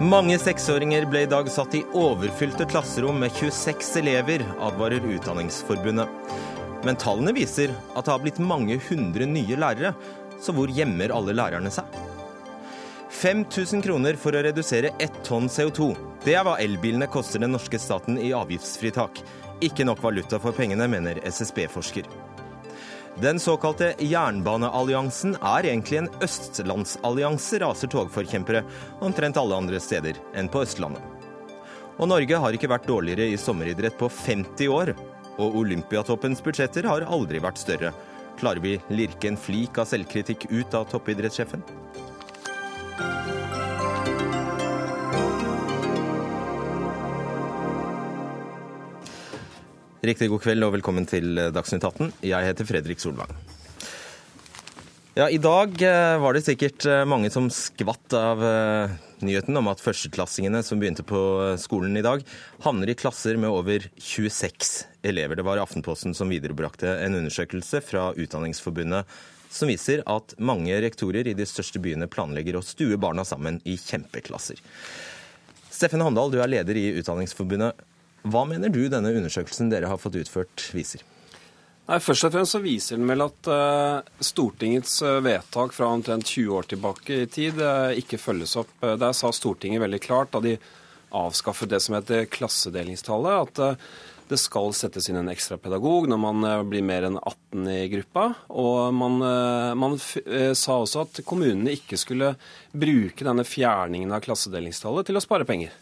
Mange seksåringer ble i dag satt i overfylte klasserom med 26 elever, advarer Utdanningsforbundet. Men tallene viser at det har blitt mange hundre nye lærere, så hvor gjemmer alle lærerne seg? 5000 kroner for å redusere ett tonn CO2. Det er hva elbilene koster den norske staten i avgiftsfritak. Ikke nok valuta for pengene, mener SSB-forsker. Den såkalte jernbanealliansen er egentlig en østlandsallianse, raser togforkjempere omtrent alle andre steder enn på Østlandet. Og Norge har ikke vært dårligere i sommeridrett på 50 år. Og Olympiatoppens budsjetter har aldri vært større. Klarer vi lirke en flik av selvkritikk ut av toppidrettssjefen? Riktig god kveld og velkommen til Dagsnytt 18. Jeg heter Fredrik Solvang. Ja, I dag eh, var det sikkert eh, mange som skvatt av eh, nyheten om at førsteklassingene som begynte på skolen i dag, havner i klasser med over 26 elever. Det var Aftenposten som viderebrakte en undersøkelse fra Utdanningsforbundet som viser at mange rektorer i de største byene planlegger å stue barna sammen i kjempeklasser. Steffen Handal, du er leder i Utdanningsforbundet. Hva mener du denne undersøkelsen dere har fått utført viser? Nei, Først og fremst så viser den vel at uh, Stortingets uh, vedtak fra omtrent 20 år tilbake i tid uh, ikke følges opp. Der sa Stortinget veldig klart da de avskaffet det som heter klassedelingstallet, at det skal settes inn en ekstra pedagog når man blir mer enn 18 i gruppa. Og man, man sa også at kommunene ikke skulle bruke denne fjerningen av klassedelingstallet til å spare penger.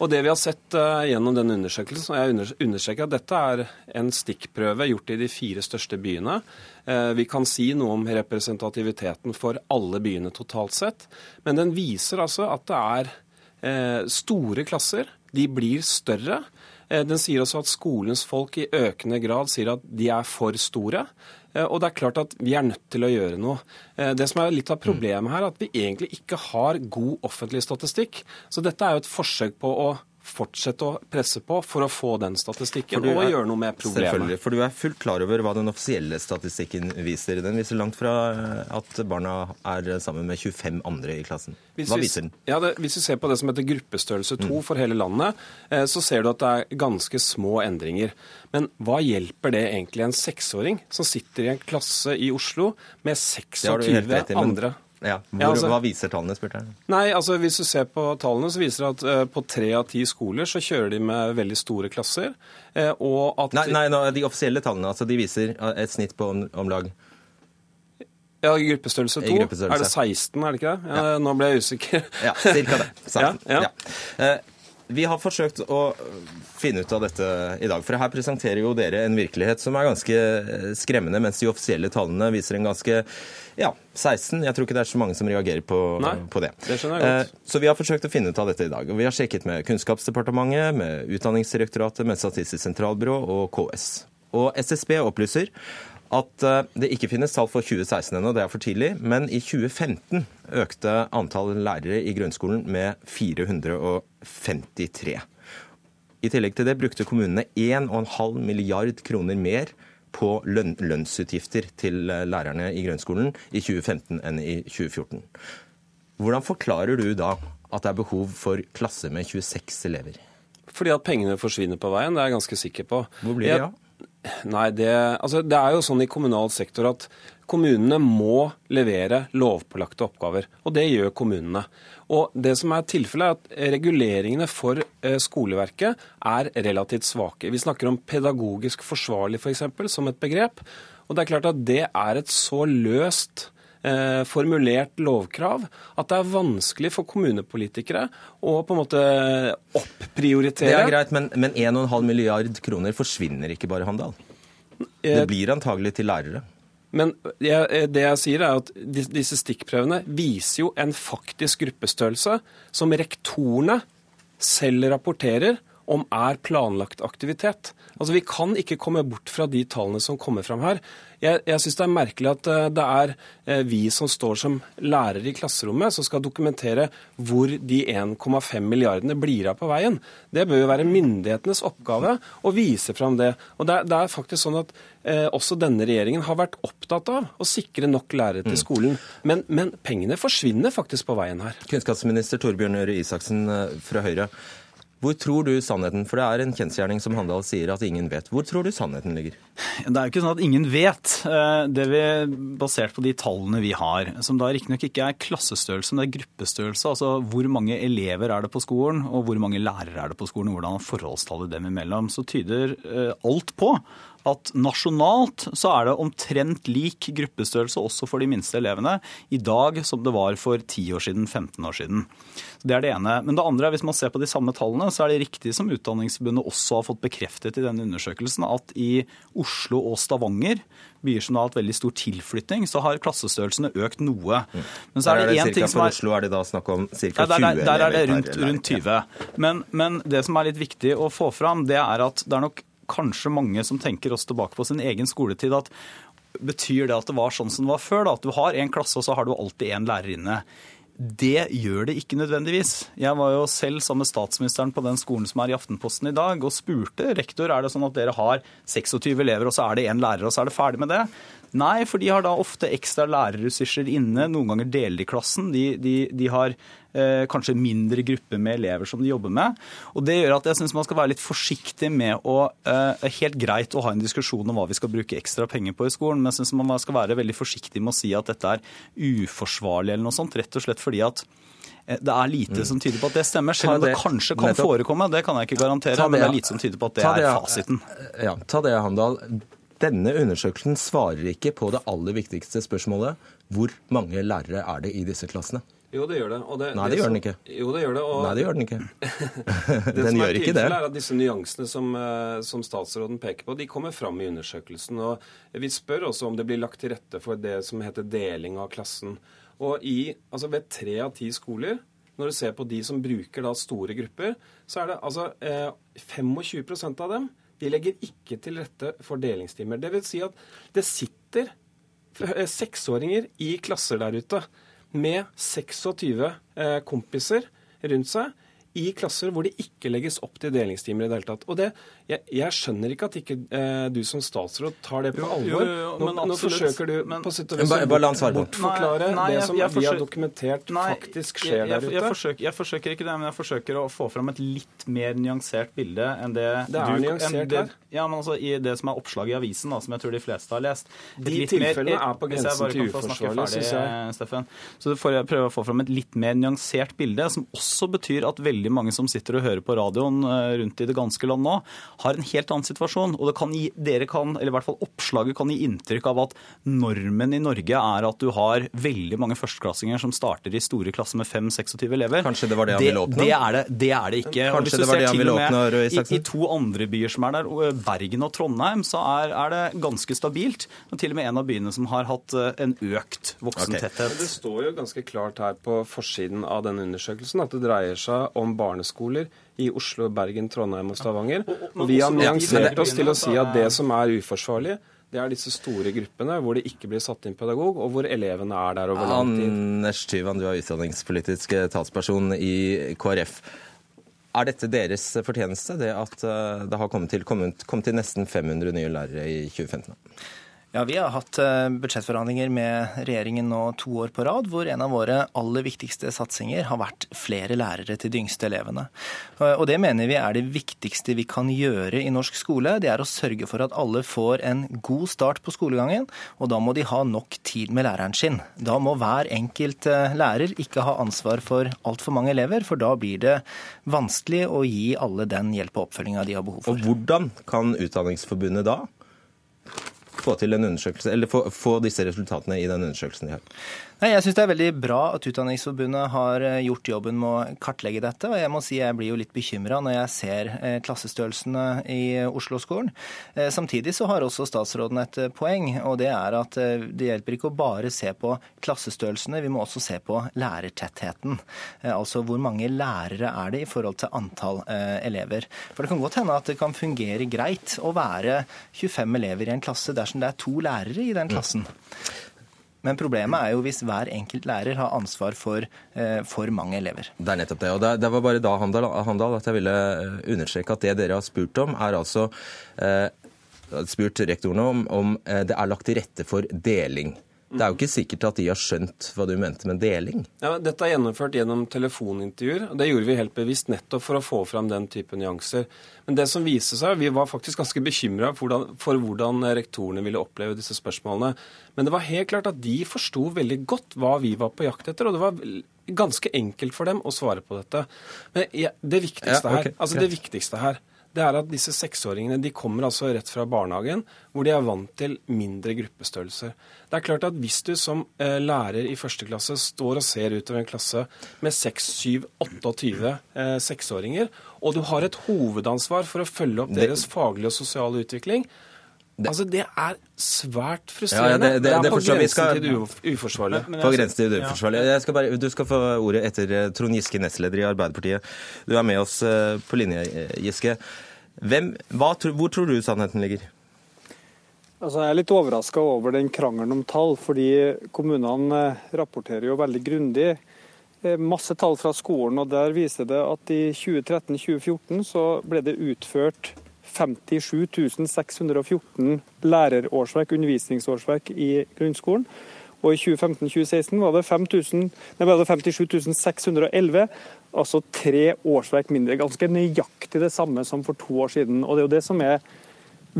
Og det vi har sett uh, gjennom denne undersøkelsen, og jeg understreker at dette er en stikkprøve gjort i de fire største byene. Uh, vi kan si noe om representativiteten for alle byene totalt sett, men den viser altså at det er uh, store klasser. De blir større. Den sier også at skolens folk i økende grad sier at de er for store. Og det er klart at vi er nødt til å gjøre noe. Det som er litt av problemet her, er at vi egentlig ikke har god offentlig statistikk. Så dette er jo et forsøk på å fortsette å presse på for å få den statistikken og er, gjøre noe med problemet. Selvfølgelig, for du er fullt klar over hva den offisielle statistikken viser. Den viser langt fra at barna er sammen med 25 andre i klassen. Hva viser den? Ja, det, hvis vi ser på det som heter gruppestørrelse 2 mm. for hele landet, eh, så ser du at det er ganske små endringer. Men hva hjelper det egentlig en seksåring som sitter i en klasse i Oslo med 26 andre? Ja, Hvor, ja, altså, Hva viser tallene, spurte jeg. Nei, altså Hvis du ser på tallene, så viser det at uh, på tre av ti skoler så kjører de med veldig store klasser. Uh, og at Nei, nei no, de offisielle tallene altså de viser et snitt på om, om lag ja, gruppestørrelse 2. Gruppestørrelse. Er det 16, er det ikke det? Ja, ja. Nå ble jeg usikker. ja, cirka det. 16. ja, ja. Vi har forsøkt å finne ut av dette i dag. For her presenterer jo dere en virkelighet som er ganske skremmende, mens de offisielle tallene viser en ganske ja, 16. Jeg tror ikke det er så mange som reagerer på, Nei, på det. det. Eh, så vi har forsøkt å finne ut av dette i dag. Og vi har sjekket med Kunnskapsdepartementet, med Utdanningsdirektoratet, med Statistisk sentralbyrå og KS. Og SSB opplyser at eh, det ikke finnes tall for 2016 ennå, det er for tidlig. Men i 2015 økte antall lærere i grunnskolen med 453. I tillegg til det brukte kommunene 1,5 milliard kroner mer på lønn, lønnsutgifter til eh, lærerne i grunnskolen i 2015 enn i 2014. Hvordan forklarer du da at det er behov for klasse med 26 elever? Fordi at pengene forsvinner på veien, det er jeg ganske sikker på. Hvor blir det av? Ja? Nei, det, altså, det er jo sånn i kommunal sektor at kommunene må levere lovpålagte oppgaver. Og det gjør kommunene. Og det som er tilfellet, er at reguleringene for eh, skoleverket er relativt svake. Vi snakker om pedagogisk forsvarlig f.eks. For som et begrep. Og det er klart at det er et så løst eh, formulert lovkrav at det er vanskelig for kommunepolitikere å på en måte opprioritere. Det er greit, men, men 1,5 milliard kroner forsvinner ikke bare, Handal? Det eh, blir antagelig til lærere. Men jeg, det jeg sier er at disse stikkprøvene viser jo en faktisk gruppestørrelse som rektorene selv rapporterer om er planlagt aktivitet. Altså Vi kan ikke komme bort fra de tallene som kommer fram her. Jeg, jeg syns det er merkelig at eh, det er eh, vi som står som lærere i klasserommet, som skal dokumentere hvor de 1,5 milliardene blir av på veien. Det bør jo være myndighetenes oppgave å vise fram det. Og det, det er faktisk sånn at eh, også denne regjeringen har vært opptatt av å sikre nok lærere til mm. skolen. Men, men pengene forsvinner faktisk på veien her. Kunnskapsminister Torbjørn Røe Isaksen eh, fra Høyre. Hvor tror du sannheten For det er en kjensgjerning som Handal sier at ingen vet. Hvor tror du sannheten ligger? Det er jo ikke sånn at ingen vet. Eh, det vi, Basert på de tallene vi har, som da riktignok ikke er klassestørrelse, men det er gruppestørrelse. Altså hvor mange elever er det på skolen, og hvor mange lærere er det på skolen, og hvordan er forholdstallet dem imellom, så tyder eh, alt på at nasjonalt så er det omtrent lik gruppestørrelse også for de minste elevene i dag som det var for 10 år siden, 15 år siden. Det er det ene. Men det andre er hvis man ser på de samme tallene, så er det riktig som Utdanningsforbundet også har fått bekreftet i denne undersøkelsen, at i Oslo og Stavanger, byer som har hatt veldig stor tilflytting, så har klassestørrelsene økt noe. Mm. Men så er det, én ting som er For Oslo er det da snakk om ca. 20 elever? Der, der er det rundt, rundt 20. Men, men det som er litt viktig å få fram, det er at det er nok kanskje mange som tenker oss tilbake på sin egen skoletid, at betyr det at det var sånn som det var før? da, At du har én klasse, og så har du alltid én lærer inne. Det gjør det ikke nødvendigvis. Jeg var jo selv sammen med statsministeren på den skolen som er i Aftenposten i dag, og spurte rektor er det sånn at dere har 26 elever, og så er det én lærer, og så er det ferdig med det. Nei, for de har da ofte ekstra lærerressurser inne. Noen ganger deler de klassen. De, de, de har eh, kanskje mindre grupper med elever som de jobber med. Og Det gjør at jeg syns man skal være litt forsiktig med å eh, Helt greit å ha en diskusjon om hva vi skal bruke ekstra penger på i skolen, men jeg syns man skal være veldig forsiktig med å si at dette er uforsvarlig eller noe sånt. Rett og slett fordi at eh, det er lite som tyder på at det stemmer. Selv om det kanskje kan forekomme, det kan jeg ikke garantere. Men det er lite som tyder på at det er fasiten. Ja, ta det, Handal. Denne undersøkelsen svarer ikke på det aller viktigste spørsmålet. Hvor mange lærere er det i disse klassene? Jo, det gjør det. det Nei, det, det gjør den ikke. Jo, det gjør det. Og... Nei, det gjør den ikke. den gjør ikke det. er at Disse nyansene som, eh, som, statsråden peker på, de kommer fram i undersøkelsen. og Vi spør også om det blir lagt til rette for det som heter deling av klassen. Og i, altså Ved tre av ti skoler, når du ser på de som bruker da store grupper, så er det altså eh, 25% av dem de legger ikke til rette for delingstimer. Det vil si at det sitter eh, seksåringer i klasser der ute med 26 eh, kompiser rundt seg i klasser hvor det ikke legges opp til delingstimer i det hele tatt. Og det, jeg, jeg skjønner ikke at ikke eh, du som statsråd tar det på alvor. Jo, jo, nå, nå, forsøker du men, på sitt og vis å bortforklare nei, nei, det som jeg, jeg vi har dokumentert nei, faktisk skjer der ute. Jeg forsøker, jeg forsøker, ikke det, men jeg forsøker å få fram et litt mer nyansert bilde enn det Det er du, nyansert her. Ja, men altså I det som er oppslaget i avisen, da, som jeg tror de fleste har lest De tilfellene mer, er på grensen til uforsvarlig, syns jeg. Steffen. Så får jeg prøve å få fram et litt mer nyansert bilde, som også betyr at veldig veldig mange som sitter og hører på radioen eh, rundt i det ganske land nå, har en helt annen situasjon. Og det kan gi, dere kan, eller i hvert fall oppslaget kan gi inntrykk av at normen i Norge er at du har veldig mange førsteklassinger som starter i store klasser med 5-26 elever. Kanskje det var det han ville åpne? Det er det, det, er det ikke. Kanskje det var det han ville åpne, Røe Isaksen? I, I, to andre byer som er der, Bergen og Trondheim, så er, er det ganske stabilt. Og til og med en av byene som har hatt eh, en økt voksentetthet. Okay. Det står jo ganske klart her på forsiden av denne undersøkelsen at det dreier seg om barneskoler i Oslo, Bergen, Trondheim og Stavanger. Og vi har nyansert oss til å si at det som er uforsvarlig, det er disse store gruppene hvor det ikke blir satt inn pedagog, og hvor elevene er der over lang tid. Anders Tyvan, du er utdanningspolitisk talsperson i KrF. Er dette deres fortjeneste, det at eh, det har kommet til, kommet, kommet til nesten 500 nye lærere i 2015? Ja, Vi har hatt eh, budsjettforhandlinger med regjeringen nå to år på rad, hvor en av våre aller viktigste satsinger har vært flere lærere til de yngste elevene. Og Det mener vi er det viktigste vi kan gjøre i norsk skole. Det er å sørge for at alle får en god start på skolegangen, og da må de ha nok tid med læreren sin. Da må hver enkelt eh, lærer ikke ha ansvar for altfor mange elever, for da blir det vanskelig å gi alle den hjelp og oppfølginga de har behov for. Og Hvordan kan Utdanningsforbundet da få til en undersøkelse, eller få, disse resultatene i den undersøkelsen de har? Nei, Jeg syns det er veldig bra at Utdanningsforbundet har eh, gjort jobben med å kartlegge dette. Og jeg må si jeg blir jo litt bekymra når jeg ser eh, klassestørrelsene i Oslo-skolen. Eh, samtidig så har også statsråden et poeng, og det er at det hjelper ikke å bare se på klassestørrelsene, vi må også se på lærertettheten. Altså hvor mange lærere er det i forhold til antall elever. For det kan godt hende at det kan fungere greit å være 25 elever i en klasse dersom det er to lærere i den klassen. Men problemet er jo hvis hver enkelt lærer har ansvar for eh, for mange elever. Det er nettopp det. og Det, var bare da, Handal, Handal, at jeg ville eh, understreke at det dere har spurt om, er altså eh, spurt rektorene om, om det er lagt til rette for deling. Det er jo ikke sikkert at de har skjønt hva du mente med deling. Ja, dette er gjennomført gjennom telefonintervjuer. og Det gjorde vi helt bevisst nettopp for å få fram den type nyanser. Men det som viser seg, vi var faktisk ganske bekymra for, for, hvordan rektorene ville oppleve disse spørsmålene. Men det var helt klart at de forsto veldig godt hva vi var på jakt etter. og det var ganske enkelt for dem å svare på dette. Men det viktigste ja, okay. her, altså det viktigste her det er at disse seksåringene de kommer altså rett fra barnehagen, hvor de er vant til mindre gruppestørrelser. Det er klart at Hvis du som eh, lærer i første klasse står og ser utover en klasse med 6, 7, 28 eh, seksåringer, og du har et hovedansvar for å følge opp deres faglige og sosiale utvikling, altså, det er svært frustrerende. Ja, ja, det, det, det, er på grensen skal... til det uforsvarlig. På grensen til det uforsvarlige. Skal bare, du skal få ordet etter eh, Trond Giske, nestleder i Arbeiderpartiet. Du er med oss eh, på linje, eh, Giske. Hvem, hva, hvor tror du sannheten ligger? Altså, jeg er litt overraska over den krangelen om tall, fordi kommunene rapporterer jo veldig grundig. Masse tall fra skolen, og der viser det at i 2013-2014 så ble det utført 57 614 lærerårsverk, undervisningsårsverk i grunnskolen. Og i 2015-2016 var det, 57 611, altså tre årsverk mindre. Ganske nøyaktig det samme som for to år siden. Og det er jo det som er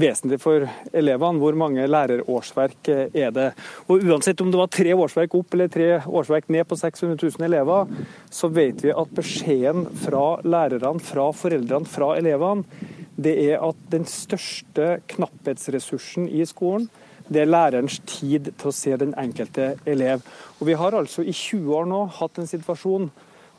vesentlig for elevene. Hvor mange lærerårsverk er det? Og Uansett om det var tre årsverk opp eller tre årsverk ned på 600 000 elever, så vet vi at beskjeden fra lærerne, fra foreldrene, fra elevene det er at den største knapphetsressursen i skolen, det er lærerens tid til å se den enkelte elev. Og Vi har altså i 20 år nå hatt en situasjon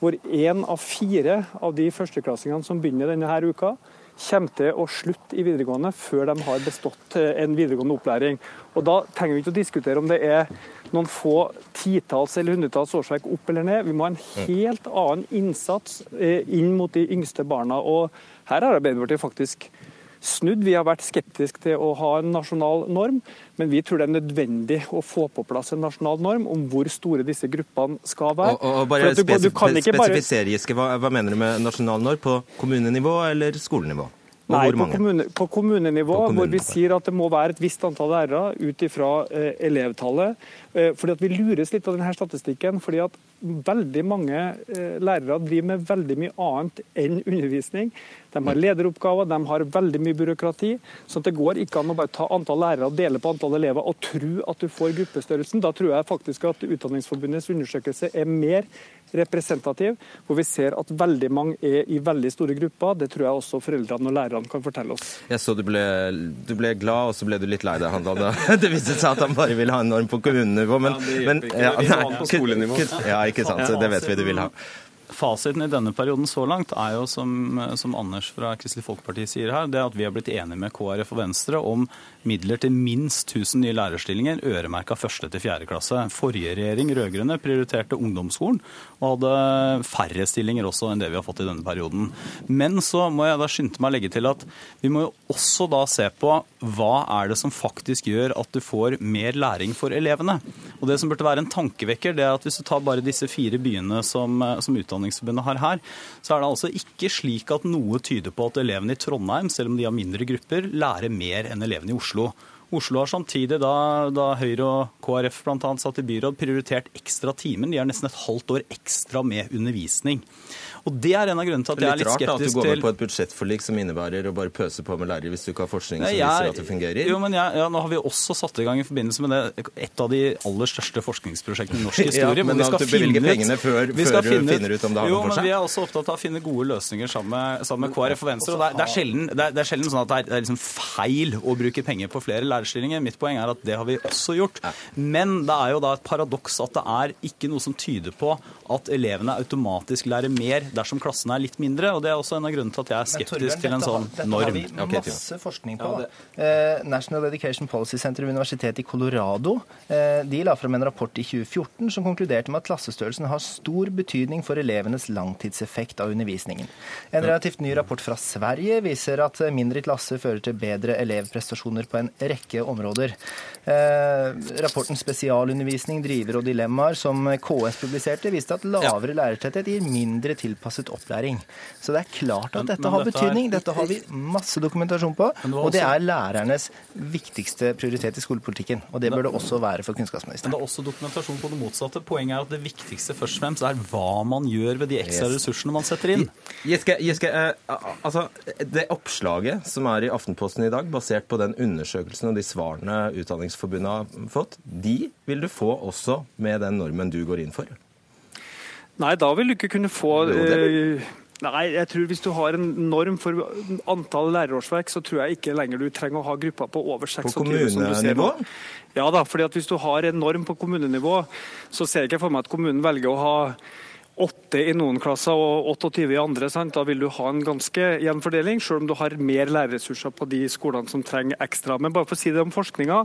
hvor én av fire av de førsteklassingene som begynner denne her uka, kommer til å slutte i videregående før de har bestått eh, en videregående opplæring. Og Da trenger vi ikke å diskutere om det er noen få titalls eller hundretalls årsverk opp eller ned. Vi må ha en helt annen innsats eh, inn mot de yngste barna. og her har Arbeiderpartiet faktisk snudd. Vi har vært skeptiske til å ha en nasjonal norm, men vi tror det er nødvendig å få på plass en nasjonal norm om hvor store disse gruppene skal være. Og, og bare spesifisere, Giske, hva, hva mener du med nasjonal norm? På kommunenivå eller skolenivå? Nei, på, kommune, på, kommunenivå, på, hvor vi sier at det må være et visst antall lærere ut ifra eh, elevtallet. Eh, fordi at Vi lures litt av denne statistikken. fordi at Veldig mange eh, lærere driver med veldig mye annet enn undervisning. De har lederoppgaver, de har veldig mye byråkrati. Så det går ikke an å bare ta antall lærere og dele på antall elever og tro at du får gruppestørrelsen. Da tror jeg faktisk at Utdanningsforbundets undersøkelse er mer representativ, hvor vi ser at veldig mange er i veldig store grupper. Det tror jeg også foreldrene og lærerne kan fortelle oss. Jeg så du ble, du ble glad, og så ble du litt lei deg, Handal. Det viste seg at han bare ville ha en norm på kommunenivå. Men, ja, det men. Ja, nei. Ja, ikke sant. Det vet vi du vil ha. Fasiten i denne perioden så langt er jo, som, som, Anders fra Kristelig Folkeparti sier her, det at vi har blitt enige med KrF og Venstre om midler til minst 1000 nye lærerstillinger, øremerka første til fjerde klasse. Forrige regjering, rød-grønne, prioriterte ungdomsskolen og hadde færre stillinger også enn det vi har fått i denne perioden. Men så må jeg da skynde meg å legge til at vi må jo også da se på hva er det som faktisk gjør at du får mer læring for elevene. Og det som burde være en tankevekker, det er at hvis du tar bare disse fire byene som, som Utdanningsforbundet har her, så er det altså ikke slik at noe tyder på at elevene i Trondheim, selv om de har mindre grupper, lærer mer enn elevene i Oslo. Oslo har samtidig, da, da Høyre og KrF bl.a. satt i byråd, prioritert ekstra timen. De har nesten et halvt år ekstra med undervisning. Og Det er en av grunnene til at jeg er litt skeptisk til litt rart da, at du går med på et budsjettforlik som innebærer å bare pøse på med lærere hvis du ikke har forskning som viser at det fungerer. Jo, men jeg, ja, Nå har vi også satt i gang i forbindelse med det, et av de aller største forskningsprosjektene i norsk historie. ja, men, men vi skal du bevilger pengene før, før du finner ut om det har noe for seg? Vi er også opptatt av å finne gode løsninger sammen med, sammen med KrF og Venstre. og Det er, det er, sjelden, det er, det er sjelden, sånn at det er, det er liksom feil å bruke penger på flere lærerstillinger. Mitt poeng er at det har vi også gjort. Men det er jo da et paradoks at det er ikke noe som tyder på at elevene automatisk lærer mer dersom klassene er litt mindre. og Det er også en av grunnene til at jeg er skeptisk til en sånn norm. Dette har vi masse forskning på. eh, National Education Policy Center ved Universitetet i Colorado eh, de la frem en rapport i 2014 som konkluderte med at klassestørrelsen har stor betydning for elevenes langtidseffekt av undervisningen. En relativt ny rapport fra Sverige viser at mindre klasser fører til bedre elevprestasjoner på en rekke områder. Eh, rapporten Spesialundervisning, driver og dilemmaer som KS publiserte, viste at lavere lærertetthet gir mindre tilpasset opplæring. Så det er klart at dette men har dette er- betydning. Dette har vi masse dokumentasjon på. Det også... Og det er lærernes viktigste prioritet i skolepolitikken. Og det bør det også være for kunnskapsministeren. Men det er også dokumentasjon på det motsatte. Poenget er at det viktigste først og fremst er hva man gjør ved de ekstra Yes. ressursene man setter inn. Giske, eh, altså, det oppslaget som er i Aftenposten i dag, basert på den undersøkelsen og de svarene Utdanningsforbundet har fått, de vil du få også med den normen du går inn for. Nei, da vil du ikke kunne få eh, Nei, jeg tror hvis du har en norm for antall lærerårsverk, så tror jeg ikke lenger du trenger å ha grupper på over 26. som du ser nå. kommunenivå? Ja da, fordi at hvis du har en norm på kommunenivå, så ser jeg ikke for meg at kommunen velger å ha åtte i noen klasser og 28 i andre. Sant? Da vil du ha en ganske jevn fordeling, selv om du har mer lærerressurser på de skolene som trenger ekstra. Men bare for å si det om forskninga.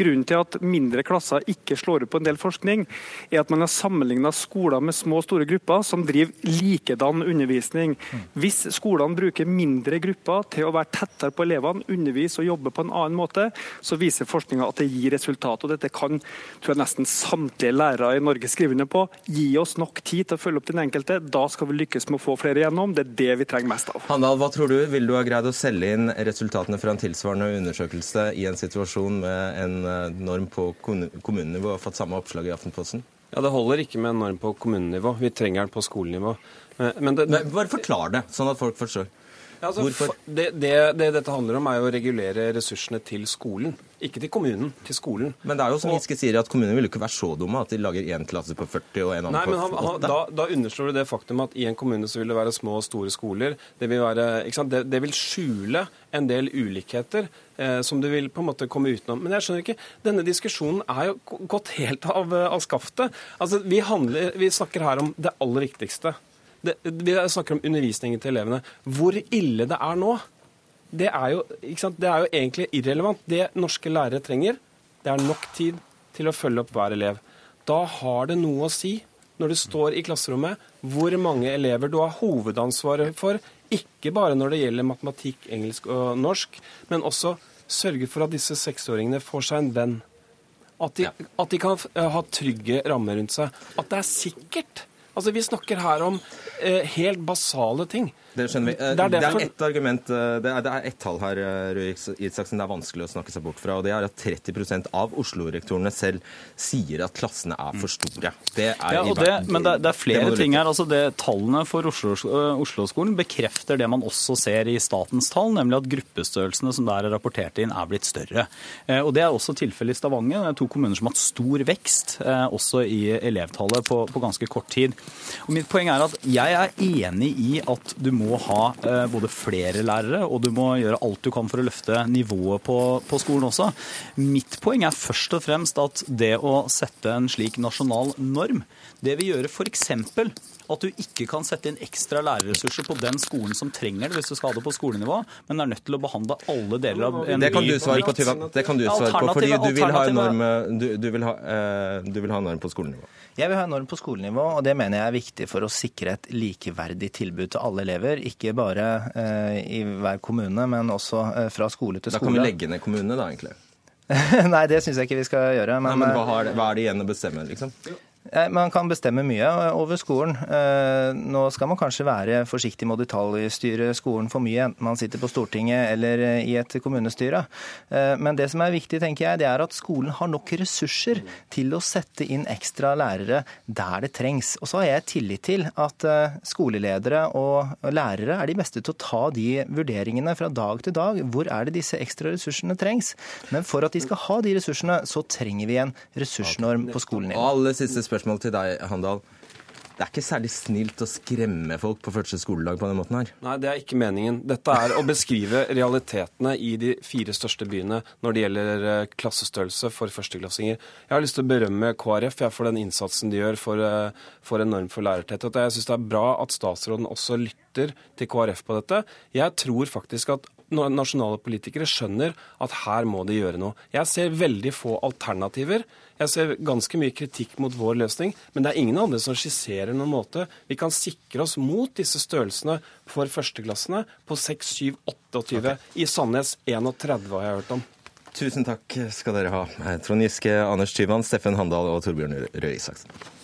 Grunnen til at mindre klasser ikke slår ut på en del forskning, er at man har sammenligna skoler med små og store grupper som driver likedan undervisning. Hvis skolene bruker mindre grupper til å være tettere på elevene, undervise og jobbe på en annen måte, så viser forskninga at det gir resultat. Og dette kan tror jeg, nesten samtlige lærere i Norge skrive under på. Gi oss nok tid til å følge opp den enkelte. Da skal vi lykkes med å få flere gjennom. Det er det vi trenger mest av. Handal, hva tror du? Vil du ha greid å selge inn resultatene fra en tilsvarende undersøkelse i en situasjon med en eh, norm på kommunenivå og fått samme oppslag i Aftenposten? Ja, Det holder ikke med en norm på kommunenivå. Vi trenger den på skolenivå. Men, men det, Nei, bare forklar det, sånn at folk forstår. Ja, altså, Hvorfor? Det, det, det dette handler om, er jo å regulere ressursene til skolen. Ikke til kommunen, til skolen. Men det er jo som Giske sier, at kommunene vil jo ikke være så dumme at de lager én klasse på 40 og en annen Nei, men han, på han, 8. da, da underslår du det faktum at i en kommune så vil det være små og store skoler. Det vil, være? Det, det vil skjule en del ulikheter eh, som du vil på en måte komme utenom. Men jeg skjønner ikke, denne diskusjonen er jo gått helt av, eh, av skaftet. Altså, vi, handler, vi snakker her om det aller viktigste. Det, vi snakker om undervisningen til elevene. Hvor ille det er nå, det er jo, ikke sant? Det er jo egentlig irrelevant. Det norske lærere trenger, det er nok tid til å følge opp hver elev. Da har det noe å si når du står i klasserommet, hvor mange elever du har hovedansvaret for. Ikke bare når det gjelder matematikk, engelsk og norsk, men også sørge for at disse seksåringene får seg en venn. At de, at de kan eh, ha trygge rammer rundt seg. At det er sikkert. Altså, Vi snakker her om eh, helt basale ting. Det skjønner vi. Eh, Det er er derfor- ett argument, eh, det er, det er ett tall her eh, Røe Isaksen, det er vanskelig å snakke seg bort fra. og Det er at 30 av Oslo-rektorene selv sier at klassene er for store. Det er Ja, det, men det, er- er flere ting her. altså det Tallene for Oslo-skolen Oslo-skolen bekrefter det man også ser i statens tall, nemlig at gruppestørrelsene som der er rapportert inn, er blitt større. Og Det er også tilfellet i Stavanger. Det er to kommuner som har hatt stor vekst, også i elevtallet, på, på ganske kort tid. Og Mitt poeng er at jeg er enig i at du må ha eh, både flere lærere, og du må gjøre alt du kan for å løfte nivået på, på skolen også. Mitt poeng er først og fremst at det å sette en slik nasjonal norm, det vil gjøre f.eks. at du ikke kan sette inn ekstra lærerressurser på den skolen som trenger det, hvis du skal ha det på skolenivå, men er nødt til å behandle alle deler av en Det kan du svare på. Tyva. Det kan du svare på, fordi du vil ha en norm, du, du vil ha, eh, du vil ha en norm på skolenivå. Jeg vil ha en norm på skolenivå, og det mener jeg er viktig for å sikre et likeverdig tilbud til alle elever. Ikke bare eh, i hver kommune, men også eh, fra skole til skole. Da kan vi legge ned kommunene, da, egentlig. Nei, det syns jeg ikke vi skal gjøre. Nei, Men, men eh, hva, har, hva er det igjen å bestemme, liksom? Eh, Man kan bestemme mye over skolen. Eh, Nå skal man kanskje være forsiktig med å detaljstyre skolen for mye, enten man sitter på Stortinget eller eh, i et kommunestyre. Eh, Men det som er viktig, tenker jeg, det er at skolen har nok ressurser til å sette inn ekstra lærere der det trengs. Og så har jeg tillit til at eh, skoleledere og lærere er de beste til å ta de vurderingene fra dag til dag. Hvor er det disse ekstra ressursene trengs? Men for at de skal ha de ressursene, så trenger vi en ressursnorm på skolenivå. Og aller siste spørsmål til deg, Handal. det er ikke særlig snilt å skremme folk på første skoledag på den måten her. Nei, det er ikke meningen. Dette er å beskrive realitetene i de fire største byene når det gjelder eh, klassestørrelse for førsteklassinger. Jeg har lyst til å berømme KrF for den innsatsen de gjør for, eh, for en norm for lærertetthet. Jeg syns det er bra at statsråden også lytter til KrF på dette. Jeg tror faktisk at nasjonale politikere skjønner at her må de gjøre noe. Jeg ser veldig få alternativer. Jeg ser ganske mye kritikk mot vår løsning, men det er ingen andre som skisserer noen måte vi kan sikre oss mot disse størrelsene for førsteklassene på 6, 7, 28. Okay. I Sandnes 31 har jeg hørt om. Tusen takk skal dere ha. Trond Giske, Anders Tyvand, Steffen Handal og Torbjørn Røe Isaksen.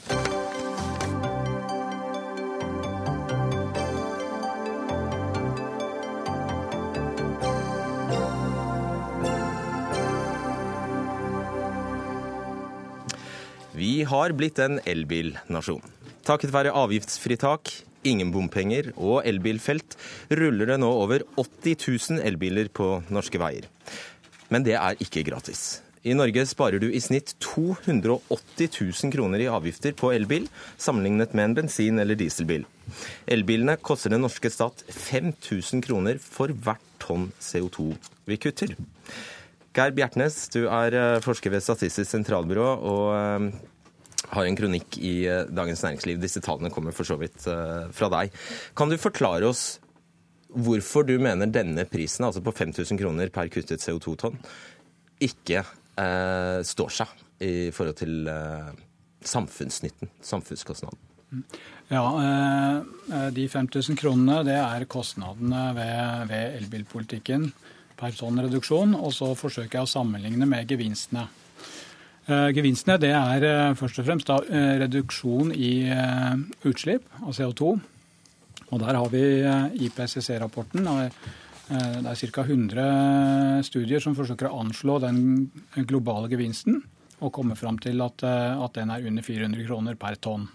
Vi har blitt en elbilnasjon. Takket være avgiftsfritak, ingen bompenger og elbilfelt ruller det nå over 80 000 elbiler på norske veier. Men det er ikke gratis. I Norge sparer du i snitt 280 000 kroner i avgifter på elbil, sammenlignet med en bensin- eller dieselbil. Elbilene koster den norske stat 5000 kroner for hvert tonn CO2 vi kutter. Geir Bjertnæs, du er eh, forsker ved Statistisk sentralbyrå og eh, har en kronikk i eh, Dagens Næringsliv. Disse tallene kommer for så vidt eh, fra deg. Kan du forklare oss hvorfor du mener denne prisen, altså på 5000 kroner per kuttet CO2-tonn, ikke eh, står seg i forhold til eh, samfunnsnytten, samfunnskostnaden? Ja, eh, De 5000 kronene det er kostnadene ved, ved elbilpolitikken per tonn reduksjon. Og så forsøker jeg å sammenligne med gevinstene. Eh, gevinstene det er eh, først og fremst da, eh, reduksjon i utslipp av CO2. Og Der har vi IPCC-rapporten. Det er ca. 100 studier som forsøker å anslå den globale gevinsten, og komme fram til at, at den er under 400 kroner per tonn.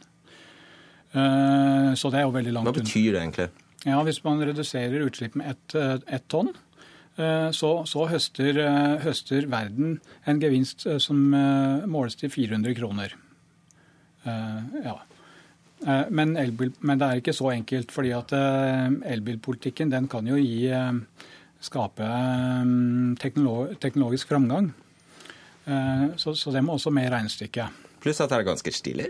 Så det er jo veldig langt Hva betyr det egentlig? Ja, Hvis man reduserer utslipp med ett et tonn, så, så høster, eh, høster, verden en gevinst eh, som måles til 400 kroner. Ja. Men, elbil, men, det er ikke så enkelt, fordi at elbilpolitikken den kan jo gi skape teknologisk framgang. Så, så det må også med i regnestykket. Pluss at det er ganske stilig.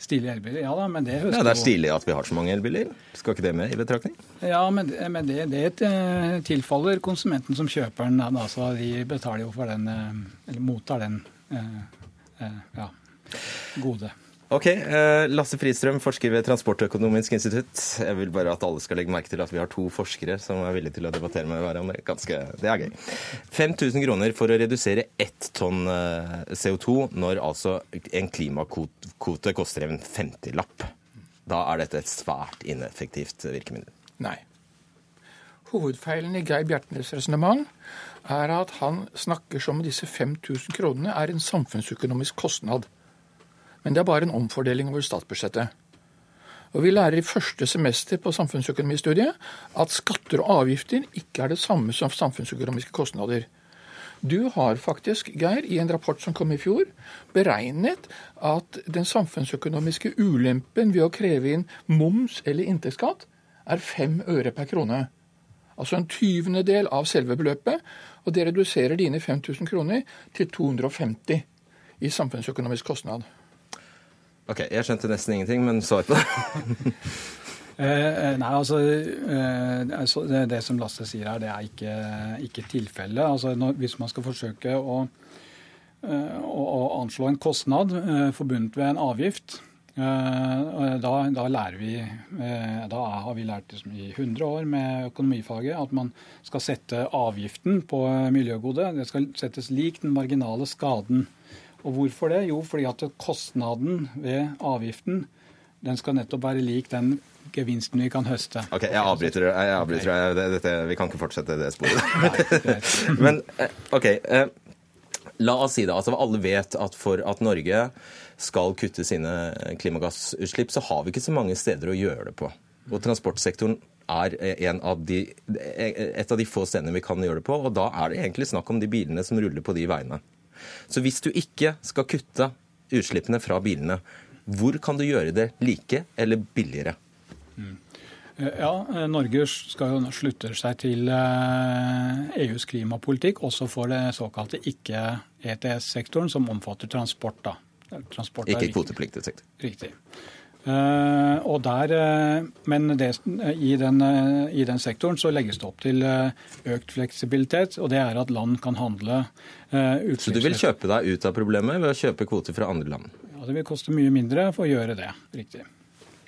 Stilige elbiler, ja da, men det høster ja, Det er stilig at vi har så mange elbiler. Skal ikke det med i betraktning? Ja, men, men det, det, eh, tilfaller konsumenten som kjøper den. Altså, de betaler jo for den, eh, eller mottar den eh, ja, gode. Ok, eh, Lasse Fristrøm, forsker ved Transportøkonomisk institutt. Jeg vil bare at alle skal legge merke til at vi har to forskere som er villige til å debattere med hverandre. Ganske, det er gøy. 5000 kroner for å redusere ett tonn eh, CO2 når altså en klimakvote koster en 50-lapp. Da er dette et svært ineffektivt virkemiddel. Nei. Hovedfeilen i Geir Bjertnæs' resonnement er at han snakker som om disse 5000 kronene er en samfunnsøkonomisk kostnad. Men det er bare en omfordeling over statsbudsjettet. Og Vi lærer i første semester på samfunnsøkonomistudiet at skatter og avgifter ikke er det samme som samfunnsøkonomiske kostnader. Du har faktisk, Geir, i en rapport som kom i fjor, beregnet at den samfunnsøkonomiske ulempen ved å kreve inn moms eller inntektsskatt er fem øre per krone. Altså en tyvendedel av selve beløpet. Og det reduserer dine 5000 kroner til 250 i samfunnsøkonomisk kostnad. Ok, Jeg skjønte nesten ingenting, men svar på det. Eh, nei, altså, eh, altså det, det, som Lasse sier her, det er ikke, ikke tilfellet. Altså, hvis man skal forsøke å, eh, å, å, anslå en kostnad eh, forbundet ved en avgift, eh, da, da, lærer vi eh, Da har vi lært liksom, i 100 år med økonomifaget at man skal sette avgiften på miljøgode. Det skal settes lik den marginale skaden. Og hvorfor det? Jo, fordi at kostnaden ved avgiften den skal nettopp være lik den gevinsten vi kan høste. Ok, Jeg avbryter. Jeg avbryter. Dette, vi kan ikke fortsette det sporet. Men eh, OK. Eh, la oss si det. Altså, alle vet at for at Norge skal kutte sine klimagassutslipp, så har vi ikke så mange steder å gjøre det på. Og transportsektoren er av de, et av de få stedene vi kan gjøre det på. Og da er det egentlig snakk om de bilene som ruller på de veiene. Så hvis du ikke skal kutte utslippene fra bilene, Hvor kan du gjøre det like eller billigere? Mm. Ja, Norge skal jo slutte seg til EUs klimapolitikk, også for det såkalte ikke-ETS-sektoren, som omfatter transport. da. Transport ikke kvotepliktig sektor. Riktig. Uh, og der, uh, men det, uh, i, den, i, den, sektoren så legges det opp til økt fleksibilitet, og det er at land kan handle utslippsrett. Så du vil kjøpe deg ut av problemet ved å kjøpe kvoter fra andre land? Ja, det vil koste mye mindre for å gjøre det. Riktig.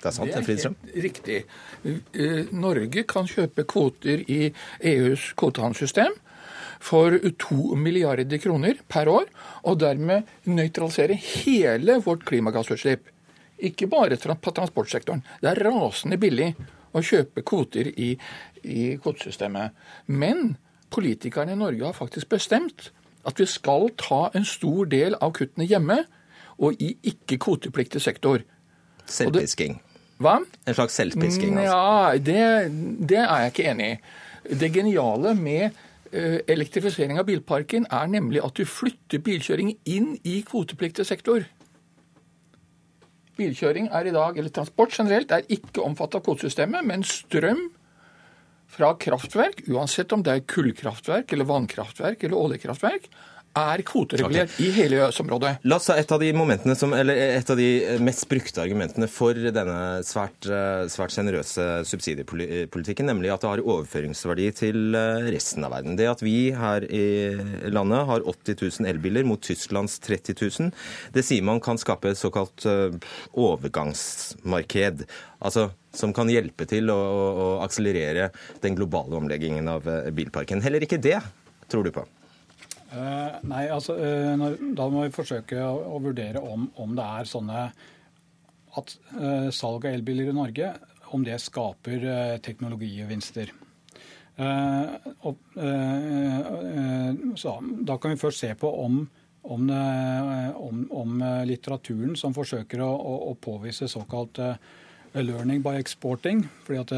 Det er sant, det, Fridstrøm? Riktig. Norge kan kjøpe kvoter i EUs kvotehandelssystem for to milliarder kroner per år, og dermed nøytralisere hele vårt klimagassutslipp. Ikke bare på transportsektoren. Det er rasende billig å kjøpe kvoter i, i kvotesystemet. Men politikerne i Norge har faktisk bestemt at vi skal ta en stor del av kuttene hjemme og i ikke-kvotepliktig sektor. Selvpisking. Hva? En slags selvpisking? Altså. Ja, det, det er jeg ikke enig i. Det geniale med eh, elektrifisering av bilparken er nemlig at du flytter bilkjøring inn i kvotepliktig sektor. Bilkjøring er i dag, eller transport generelt, er ikke omfattet av kvotesystemet, men strøm fra kraftverk, uansett om det er kullkraftverk eller vannkraftverk eller oljekraftverk, er kvoteregulert okay. i hele EØS-området. La oss ta et av de momentene som, eller et av de mest brukte argumentene for denne svært, svært sjenerøse subsidiepolitikken, nemlig at det har overføringsverdi til eh, resten av verden. Det at vi her i landet har 80 000 elbiler mot Tysklands 30 000, det sier man kan skape et såkalt eh, overgangsmarked. Altså som kan hjelpe til å, å akselerere den globale omleggingen av eh, bilparken. Heller ikke det tror du på? Uh, nei, altså, uh, når, Da må vi forsøke å, å vurdere om, om, det er sånne at uh, salg av elbiler i Norge om det skaper teknologigevinster. Da kan vi først se på om, om, om litteraturen som forsøker å, å, å påvise såkalt learning by exporting. fordi at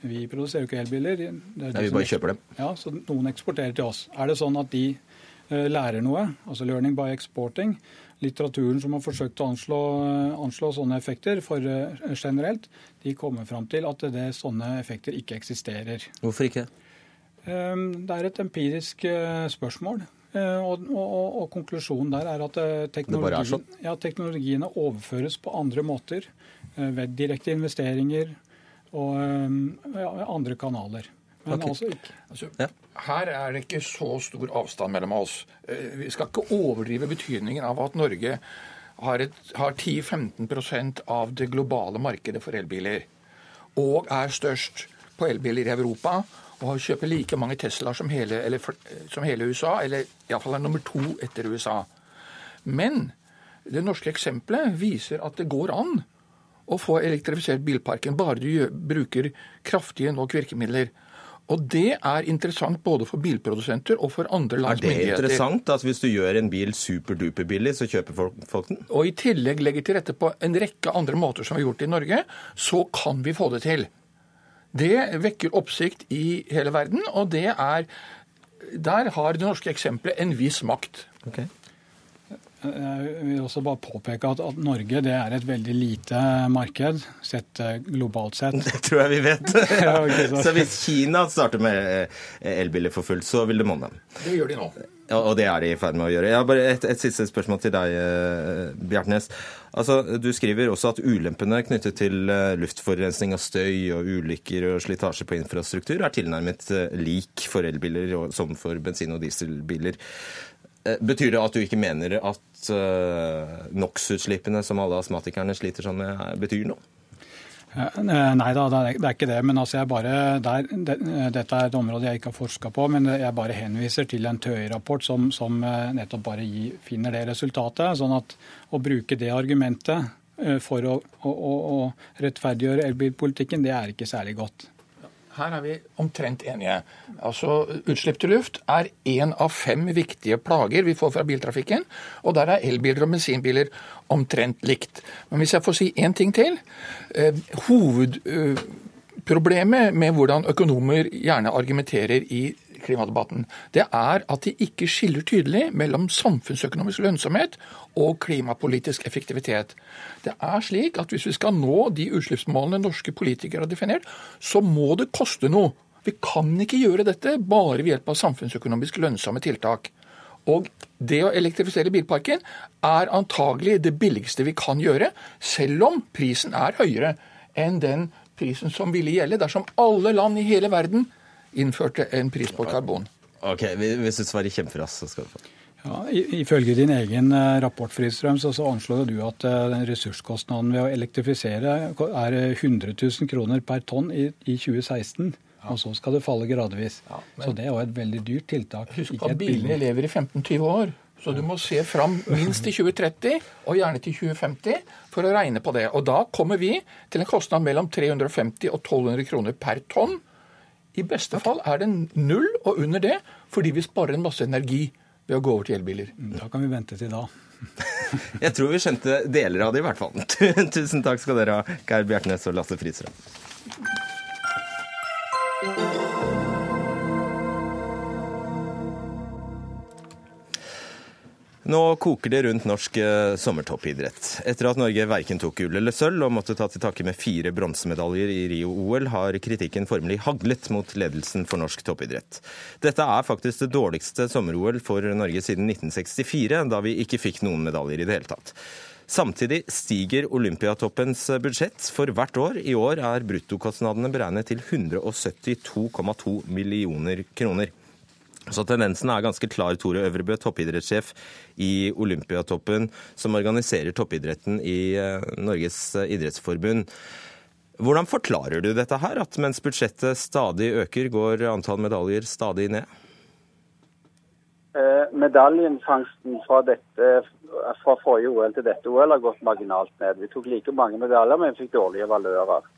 vi produserer jo ikke elbiler. Nei, vi bare kjøper dem. Ja, så Noen eksporterer til oss. Er det sånn at de uh, lærer noe, altså learning by exporting, litteraturen som har forsøkt å anslå, anslå sånne effekter for uh, generelt, de kommer fram til at det, sånne effekter ikke eksisterer. Hvorfor ikke? Um, det er et empirisk spørsmål. Og, og, og, konklusjonen der er at teknologien, ja, teknologiene overføres på andre måter. Ved direkte investeringer, og ja, andre kanaler. Men okay. altså ikke. Altså, ja. Her er det ikke så stor avstand mellom oss. Eh, vi skal ikke overdrive betydningen av at Norge har, har 10-15% av det globale markedet for elbiler. Og er størst på elbiler i Europa. Og kjøper like mange Teslaer som hele, eller, som hele USA, eller iallfall er nummer to etter USA. Men det norske eksempelet viser at det går an å få elektrifisert bilparken, bare du bruker kraftige nok virkemidler. Og Det er interessant både for bilprodusenter og for andre lands myndigheter. Er det interessant at hvis du gjør en bil superduper billig, så kjøper folk, folk, den? Og i tillegg legger til rette på en rekke andre måter som vi har gjort i Norge, så kan vi få det til. Det vekker oppsikt i hele verden, og det er Der har det norske eksempelet en viss makt. Okay. Jeg vil også bare påpeke at, at, Norge det er et veldig lite marked, sett eh, globalt sett. Det tror jeg vi vet. ja, okay, så. så. hvis Kina starter med eh, elbiler for fullt, så vil det monne. Det gjør de nå. Og det er de i ferd med å gjøre. Jeg har bare et, et, siste spørsmål til deg, eh, Bjartnes. Altså, du skriver også at ulempene knyttet til luftforurensning og støy og ulykker og slitasje på infrastruktur er tilnærmet lik for elbiler som for bensin- og dieselbiler. Betyr det at du ikke mener at uh, NOx-utslippene som alle astmatikerne sliter sånn med, betyr noe? Eh, nei da, det er ikke det. Men altså bare, der, det, dette er et område jeg ikke har forska på. Men jeg bare henviser til en TØI-rapport som, som, nettopp bare gi, finner det resultatet. sånn at å bruke det argumentet for å, å, å rettferdiggjøre elbilpolitikken, det er ikke særlig godt. Her er vi omtrent enige. Altså, Utslipp til luft er én av fem viktige plager vi får fra biltrafikken. Og der er elbiler og bensinbiler omtrent likt. Men hvis jeg får si én ting til. Eh, hovedproblemet med hvordan økonomer gjerne argumenterer i klimadebatten, det er at de ikke skiller tydelig mellom samfunnsøkonomisk lønnsomhet og klimapolitisk effektivitet. Det er slik at hvis vi skal nå de utslippsmålene norske politikere har definert, så må det koste noe. Vi kan ikke gjøre dette bare ved hjelp av samfunnsøkonomisk lønnsomme tiltak. Og det å elektrifisere bilparken er antagelig det billigste vi kan gjøre, selv om prisen er høyere enn den prisen som ville gjelde dersom alle land i hele verden innførte en pris på karbon. Ok, Hvis du svarer kjemperaskt, så skal du få. Ja, Ifølge din egen eh, rapport Fristrøm, så, så anslår du at uh, ressurskostnaden ved å elektrifisere er 100 000 kroner per tonn i, i 2016. Ja. Og så skal det falle gradvis. Ja, men, så det er jo et veldig dyrt tiltak. Husk at bilene lever i 15-20 år. Så du må se fram minst til 2030, og gjerne til 2050, for å regne på det. Og da kommer vi til en kostnad mellom 350 og 1200 kroner per tonn. I beste fall er det null og under det, fordi vi sparer en masse energi ved å gå over til elbiler. Mm, da kan vi vente til da. Jeg tror vi skjønte deler av det, i hvert fall. Tusen takk skal dere ha, Geir Bjertnæs og Lasse Frisrød. Nå koker det rundt norsk eh, sommertoppidrett. Etter at Norge verken tok gull eller sølv og måtte ta til takke med fire bronsemedaljer i Rio-OL, har kritikken formelig haglet mot ledelsen for norsk toppidrett. Dette er faktisk det dårligste sommer-OL for Norge siden 1964, da vi ikke fikk noen medaljer i det hele tatt. Samtidig stiger Olympiatoppens budsjett for hvert år. I år er bruttokostnadene beregnet til 172,2 millioner kroner. Så tendensen er ganske klar, Tore Øvrebø, toppidrettssjef i Olympiatoppen, som organiserer toppidretten i eh, Norges idrettsforbund. Hvordan forklarer du dette her, at mens budsjettet stadig øker, går antall medaljer stadig ned? Medaljenfangsten medaljefangsten fra, fra forrige OL til dette OL har gått marginalt ned. Vi tok like mange medaljer, men vi fikk dårlige valører.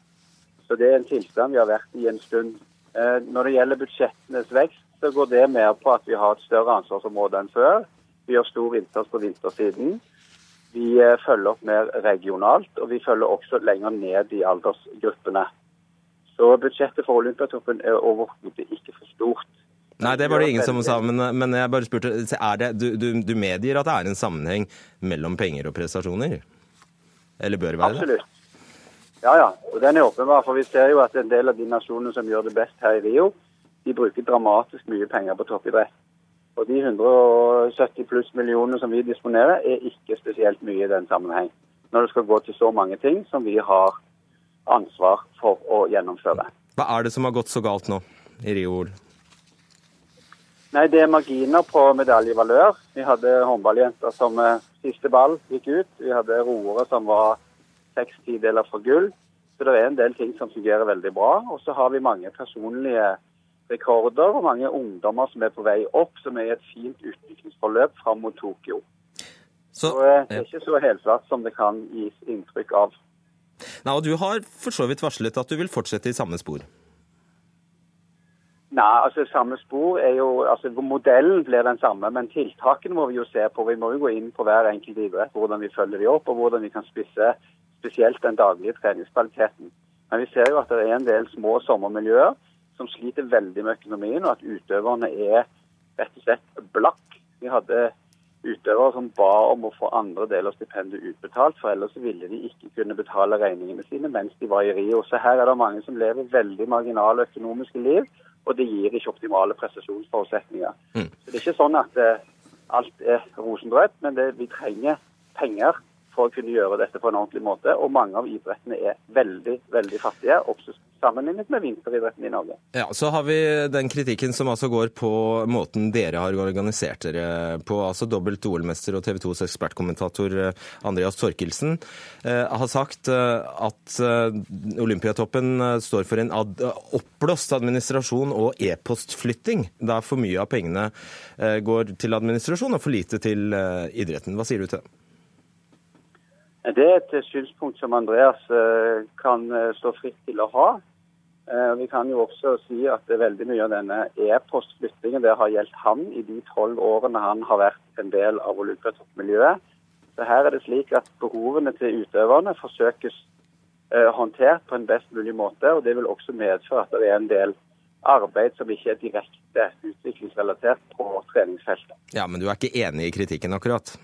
Så det er en tilstand vi har vært i en stund. Eh, når det gjelder budsjettenes vekst, så går det mer på at vi har et større ansvarsområde enn før. Vi gjør stor innsats på vintersiden. Vi eh, følger opp mer regionalt, og vi følger også lenger ned i aldersgruppene. Så budsjettet for Olympiatoppen er overhodet ikke for stort. Nei, det var det ingen som sa, men, men jeg bare spurte det, du, du, du, medgir at det er en sammenheng mellom penger og prestasjoner? Eller bør det være det? Absolutt. Ja, ja. Og den er åpenbar. For vi ser jo at en del av de nasjonene som gjør det best her i Rio, de bruker dramatisk mye penger på toppidrett. Og de 170 pluss millioner som vi disponerer, er ikke spesielt mye i den sammenheng. Når det skal gå til så mange ting som vi har ansvar for å gjennomføre. Hva er det som har gått så galt nå i Rio? Nei, Det er marginer på medaljevalør. Vi hadde håndballjenter som eh, siste ball gikk ut. Vi hadde roere som var seks tideler for gull. Så det er en del ting som fungerer veldig bra. Og så har vi mange personlige rekorder og mange ungdommer som er på vei opp, som er i et fint utviklingsforløp fram mot Tokyo. Så, så eh, Det er ikke så helsvart som det kan gis inntrykk av. Nei, og Du har for så vidt varslet at du vil fortsette i samme spor? Nei, altså samme spor er jo, altså Modellen blir den samme, men tiltakene må vi jo se på. Vi må jo gå inn på hver enkelt idrett, hvordan vi følger de opp, og hvordan vi kan spisse spesielt den daglige treningskvaliteten. Men vi ser jo at det er en del små sommermiljøer som sliter veldig med økonomien, og at utøverne er rett og slett blakk. Vi hadde utøvere som ba om å få andre deler av stipendet utbetalt, for ellers ville de ikke kunne betale regningene sine mens de var i Rio. Så her er det mange som lever veldig marginale økonomiske liv, og det gir ikke optimale prestasjonsforutsetninger. Mm. Så Det er ikke sånn at uh, alt er rosenrødt, men det, vi trenger penger for å kunne gjøre dette på en ordentlig måte. Og mange av idrettene er veldig, veldig fattige, også sammenlignet med vinteridretten i Norge. Ja, Så har vi den kritikken som altså går på måten dere har organisert dere på. altså Dobbelt OL-mester og TV 2s ekspertkommentator eh, Andreas Torkelsen eh, har sagt eh, at Olympiatoppen står for en ad oppblåst administrasjon og e-postflytting, der for mye av pengene går til administrasjon og for lite til idretten. Hva sier du til det? Det er et synspunkt som Andreas kan stå fritt til å ha. Eh, vi kan jo også si at veldig mye av denne e-postflyttingen det har gjeldt han i de tolv årene han har vært en del av olympiatoppmiljøet. Så her er det slik at behovene til utøverne forsøkes håndtert på en best mulig måte. og Det vil også medføre at det er en del arbeid som ikke er direkte utviklingsrelatert på treningsfeltet. Ja, Men du er ikke enig i kritikken, akkurat?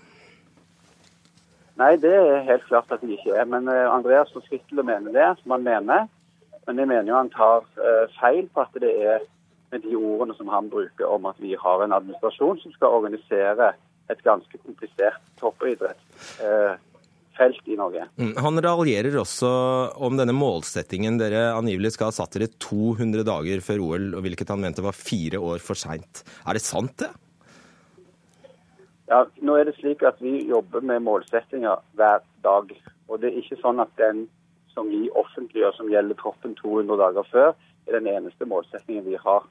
Nei, det er helt klart at jeg ikke er. Men eh, Andreas og Skrittle mener det som han mener. Men jeg mener jo han tar uh, feil på at det er med de ordene som han bruker om at vi har en administrasjon som skal organisere et ganske komplisert toppidrettsfelt uh, i Norge. Mm, han raljerer også om denne målsettingen dere angivelig skal ha satt dere 200 dager før OL, og hvilket han mente var fire år for seint. Er det sant, det? Ja, nå er det slik at Vi jobber med målsettinger hver dag. og Det er ikke sånn at den som vi offentliggjør som gjelder troppen 200 dager før, er den eneste målsettingen vi har.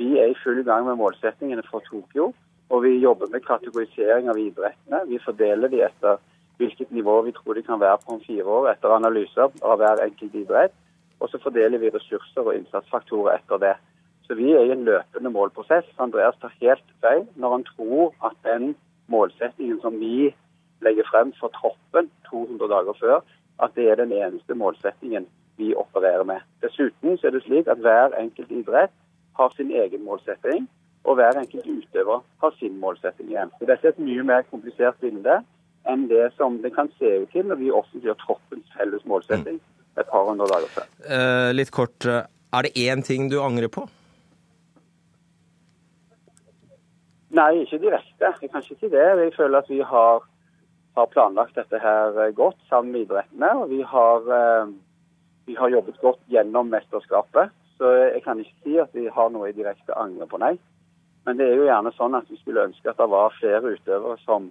Vi er i full gang med målsettingene for Tokyo, og vi jobber med kategorisering av idrettene. Vi fordeler de etter hvilket nivå vi tror de kan være på om fire år, etter analyser av hver enkelt idrett. Og så fordeler vi ressurser og innsatsfaktorer etter det. Så vi er i en løpende målprosess. Andreas tar helt feil når han tror at den målsettingen som vi legger frem for troppen 200 dager før, at det er den eneste målsettingen vi opererer med. Dessuten så er det slik at hver enkelt idrett har sin egen målsetting, og hver enkelt utøver har sin målsetting igjen. Så Dette er et mye mer komplisert bilde enn det som det kan se ut til når vi offentliggjør troppens felles målsetting et par hundre dager før. Eh, litt kort, eh, er det én ting du angrer på? Nei, ikke direkte. Jeg kan ikke si det. Jeg føler at vi har, har planlagt dette her eh, godt sammen med idrettene. Og vi har, eh, vi har, jobbet godt gjennom mesterskapet. Så jeg kan ikke si at vi har noe direkte angre på, nei. Men det er jo gjerne sånn at vi skulle ønske at det var flere utøvere som,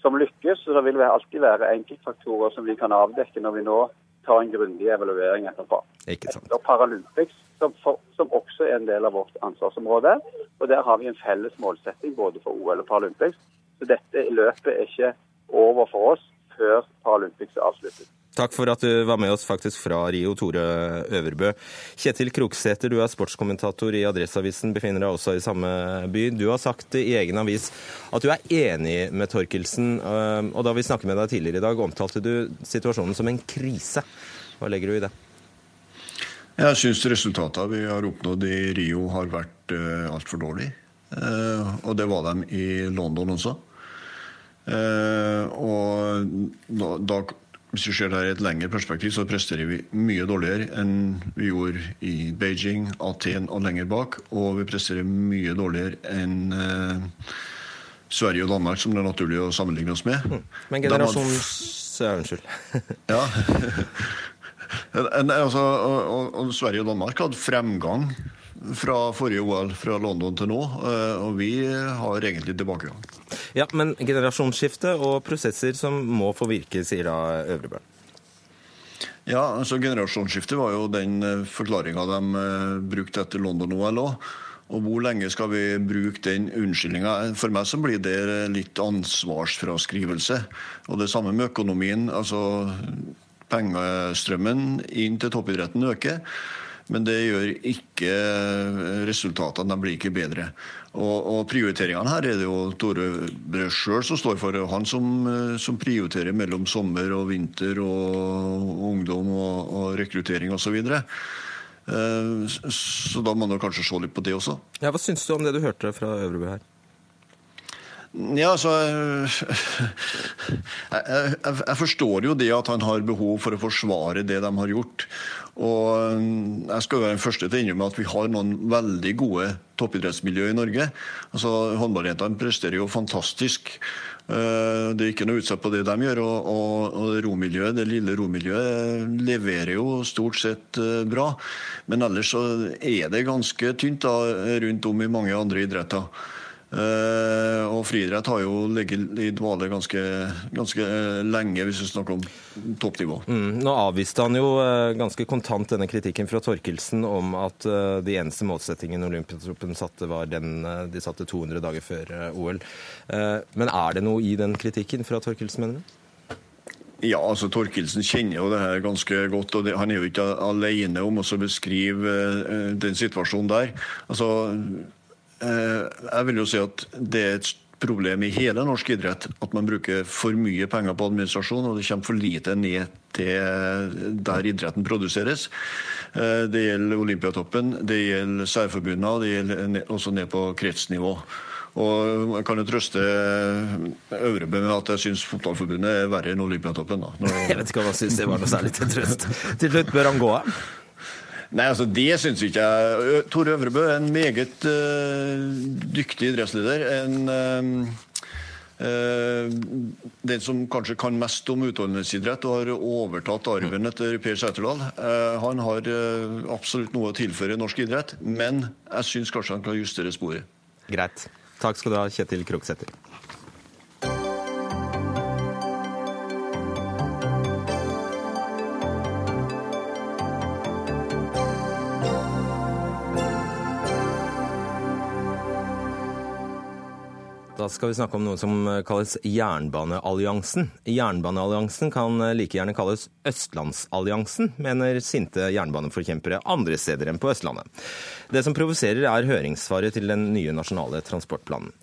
som lykkes. Så det vil alltid være enkeltfaktorer som vi kan avdekke når vi nå tar en grundig evaluering etterpå. Ikke sant. Etter Paralympics som, for, som, også er en del av vårt ansvarsområde. Og Der har vi en felles målsetting både for OL og Paralympics. Så dette løpet er ikke over for oss før Paralympics er avsluttet. Takk for at du var med oss faktisk fra Rio, Tore Øverbø. Kjetil Kroksæter, du er sportskommentator i Adresseavisen, befinner deg også i samme by. Du har sagt i egen avis at du er enig med Torkelsen, og da vi snakket med deg tidligere i dag, omtalte du situasjonen som en krise. Hva legger du i det? Jeg syns resultatene vi har oppnådd i Rio har vært uh, altfor dårlige. Uh, og det var de i London også. Uh, og da, da, hvis vi ser det i et lengre perspektiv, så presterer vi mye dårligere enn vi gjorde i Beijing, Aten og lenger bak. Og vi presterer mye dårligere enn eh, Sverige og Danmark, som det er naturlig å sammenligne oss med. Mm. Men generasjon Ja, unnskyld. ja. Altså, og, og Sverige og Danmark hadde fremgang fra forrige OL, fra London til nå, eh, og vi har egentlig tilbakegang. Ja, Men generasjonsskifte og prosesser som må få virke, sier da Øvrebø. Ja, altså generasjonsskifte var jo den eh, forklaringa de eh, brukte etter London-OL òg. Og hvor lenge skal vi bruke den unnskyldninga? For meg så blir det litt ansvarsfraskrivelse. Og det samme med økonomien. altså pengestrømmen inn til toppidretten øker. Men det gjør ikke resultatene. De blir ikke bedre. Og, og prioriteringene her er det jo Tore Brød sjøl som står for. Han som, som, prioriterer mellom sommer og vinter og ungdom og, og rekruttering osv. Så. Eh, så da må man kanskje se litt på det også. Ja, Hva syns du om det du hørte fra Øvrebø her? Ja, altså jeg, jeg, forstår jo det at han har behov for å forsvare det de har gjort. Og jeg skal være den første til å innrømme at vi har noen veldig gode toppidrettsmiljø i Norge. Altså, Håndballjentene presterer jo fantastisk. Eh, det er ikke noe utsatt på det de gjør. Og, og, og romiljøet, det lille romiljøet leverer jo stort sett eh, bra. Men ellers så er det ganske tynt da, rundt om i mange andre idretter. Uh, og friidrett har jo ligget i dvale ganske, ganske uh, lenge, hvis vi snakker om toppnivå. Mm, nå avviste han jo uh, ganske kontant denne kritikken fra Torkelsen om at de eneste målsettingene Olympiatroppen satte, var den de satte 200 dager før OL. men er det noe i den kritikken fra Torkelsen, mener du? Ja, altså Torkelsen kjenner jo det her ganske godt. og det, Han er jo ikke alene om å beskrive den situasjonen der. Altså, Eh, jeg vil jo si at det er et problem i hele norsk idrett at man bruker for mye penger på administrasjon, og det kommer for lite ned til der idretten produseres. Det gjelder Olympiatoppen, det gjelder særforbundene, og det gjelder også ned på kretsnivå. Og jeg kan jo trøste Øvrebø med at jeg syns Fotballforbundet er verre enn Olympiatoppen. Da. Når... Jeg vet ikke om jeg syns det var noe særlig til trøst. Til slutt, bør han gå av? Nei, altså Det syns ikke jeg. Tore Øvrebø er en meget uh, dyktig idrettsleder. En uh, Uh, den som kanskje kan mest om utholdenhetsidrett og har overtatt arven etter Per Sæterdal. Han har absolutt noe å tilføre norsk idrett, men jeg syns kanskje han kan justere sporet. Greit. Takk skal du ha, Kjetil Kroksæter. Skal vi snakke om noe som kalles Jernbanealliansen. Jernbanealliansen kan like gjerne kalles Østlandsalliansen, mener sinte jernbaneforkjempere andre steder enn på Østlandet. Det som provoserer, er høringssvaret til den nye nasjonale transportplanen.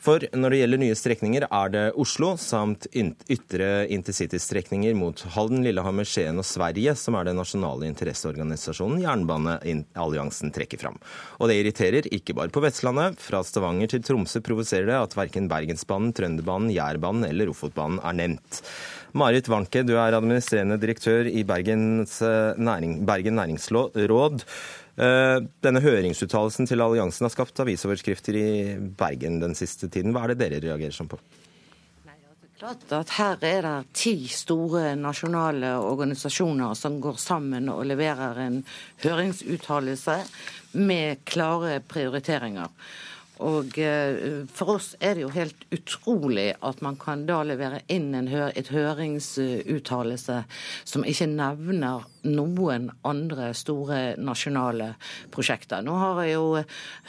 For når det gjelder nye strekninger, er det Oslo samt ytre intercitystrekninger mot Halden, Lillehammer, Skien og Sverige som er den nasjonale interesseorganisasjonen Jernbanealliansen trekker fram. Og det irriterer ikke bare på Vestlandet. Fra Stavanger til Tromsø provoserer det at verken Bergensbanen, Trønderbanen, Jærbanen eller Ofotbanen er nevnt. Marit Wanke, du er administrerende direktør i Bergens eh, næring, Bergen næringsråd. Eh, denne høringsuttalelsen til alliansen har skapt avisoverskrifter i Bergen den siste tiden. Hva er det dere reagerer sånn på? Klart at Her er det ti store nasjonale organisasjoner som går sammen og leverer en høringsuttalelse med klare prioriteringer. Og eh, For oss er det jo helt utrolig at man kan da levere inn en hør, et høringsuttalelse som ikke nevner noen andre store nasjonale prosjekter. Nå har jeg jo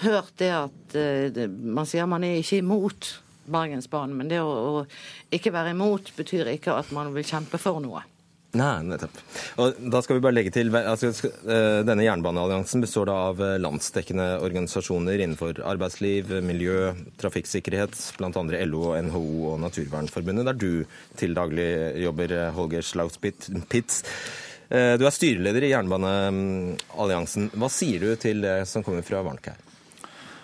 hørt det at uh, man sier man er ikke imot Bergensbanen, men det å ikke være imot betyr ikke at man vil kjempe for noe. Nei, nettopp. Og da skal vi bare legge til, altså, eh, Denne jernbanealliansen består da av eh, landsdekkende organisasjoner innenfor arbeidsliv, miljø, trafikksikkerhet, bl.a. LO, NHO og Naturvernforbundet, der du til daglig jobber, eh, Holger Slautspitz. Du er styreleder i Jernbanealliansen. Hva sier du til det som kommer fra Warnke?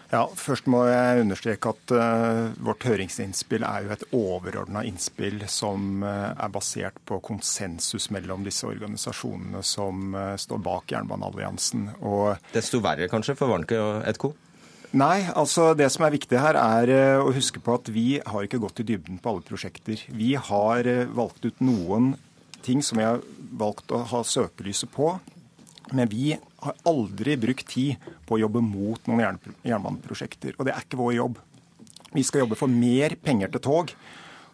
Ja, Først må jeg understreke at uh, vårt høringsinnspill er jo et overordna innspill som uh, er basert på konsensus mellom disse organisasjonene som uh, står bak Jernbanealliansen. Og, Desto verre kanskje for Warnke og EDCO? Nei, altså det som er viktig her er å huske på at vi har ikke gått i dybden på alle prosjekter. Vi har valgt ut noen ting som vi har valgt å ha søkelyset på. Men vi har aldri brukt tid på å jobbe mot noen jernbaneprosjekter. Og det er ikke vår jobb. Vi skal jobbe for mer penger til tog.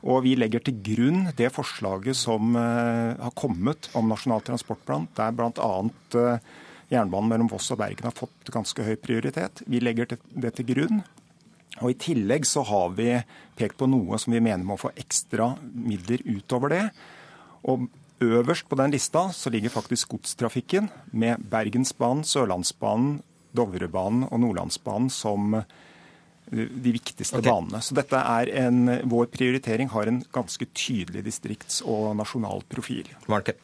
Og vi legger til grunn det forslaget som uh, har kommet om Nasjonal transportplan, der bl.a. Uh, jernbanen mellom Voss og Bergen har fått ganske høy prioritet. Vi legger det til grunn. Og I tillegg så har vi pekt på noe som vi mener må få ekstra midler utover det. Og Øverst på den lista så ligger faktisk godstrafikken, med Bergensbanen, Sørlandsbanen, Dovrebanen og Nordlandsbanen som eh, de viktigste okay. banene. Så dette er en, Vår prioritering har en ganske tydelig distrikts- og nasjonal profil. Marke.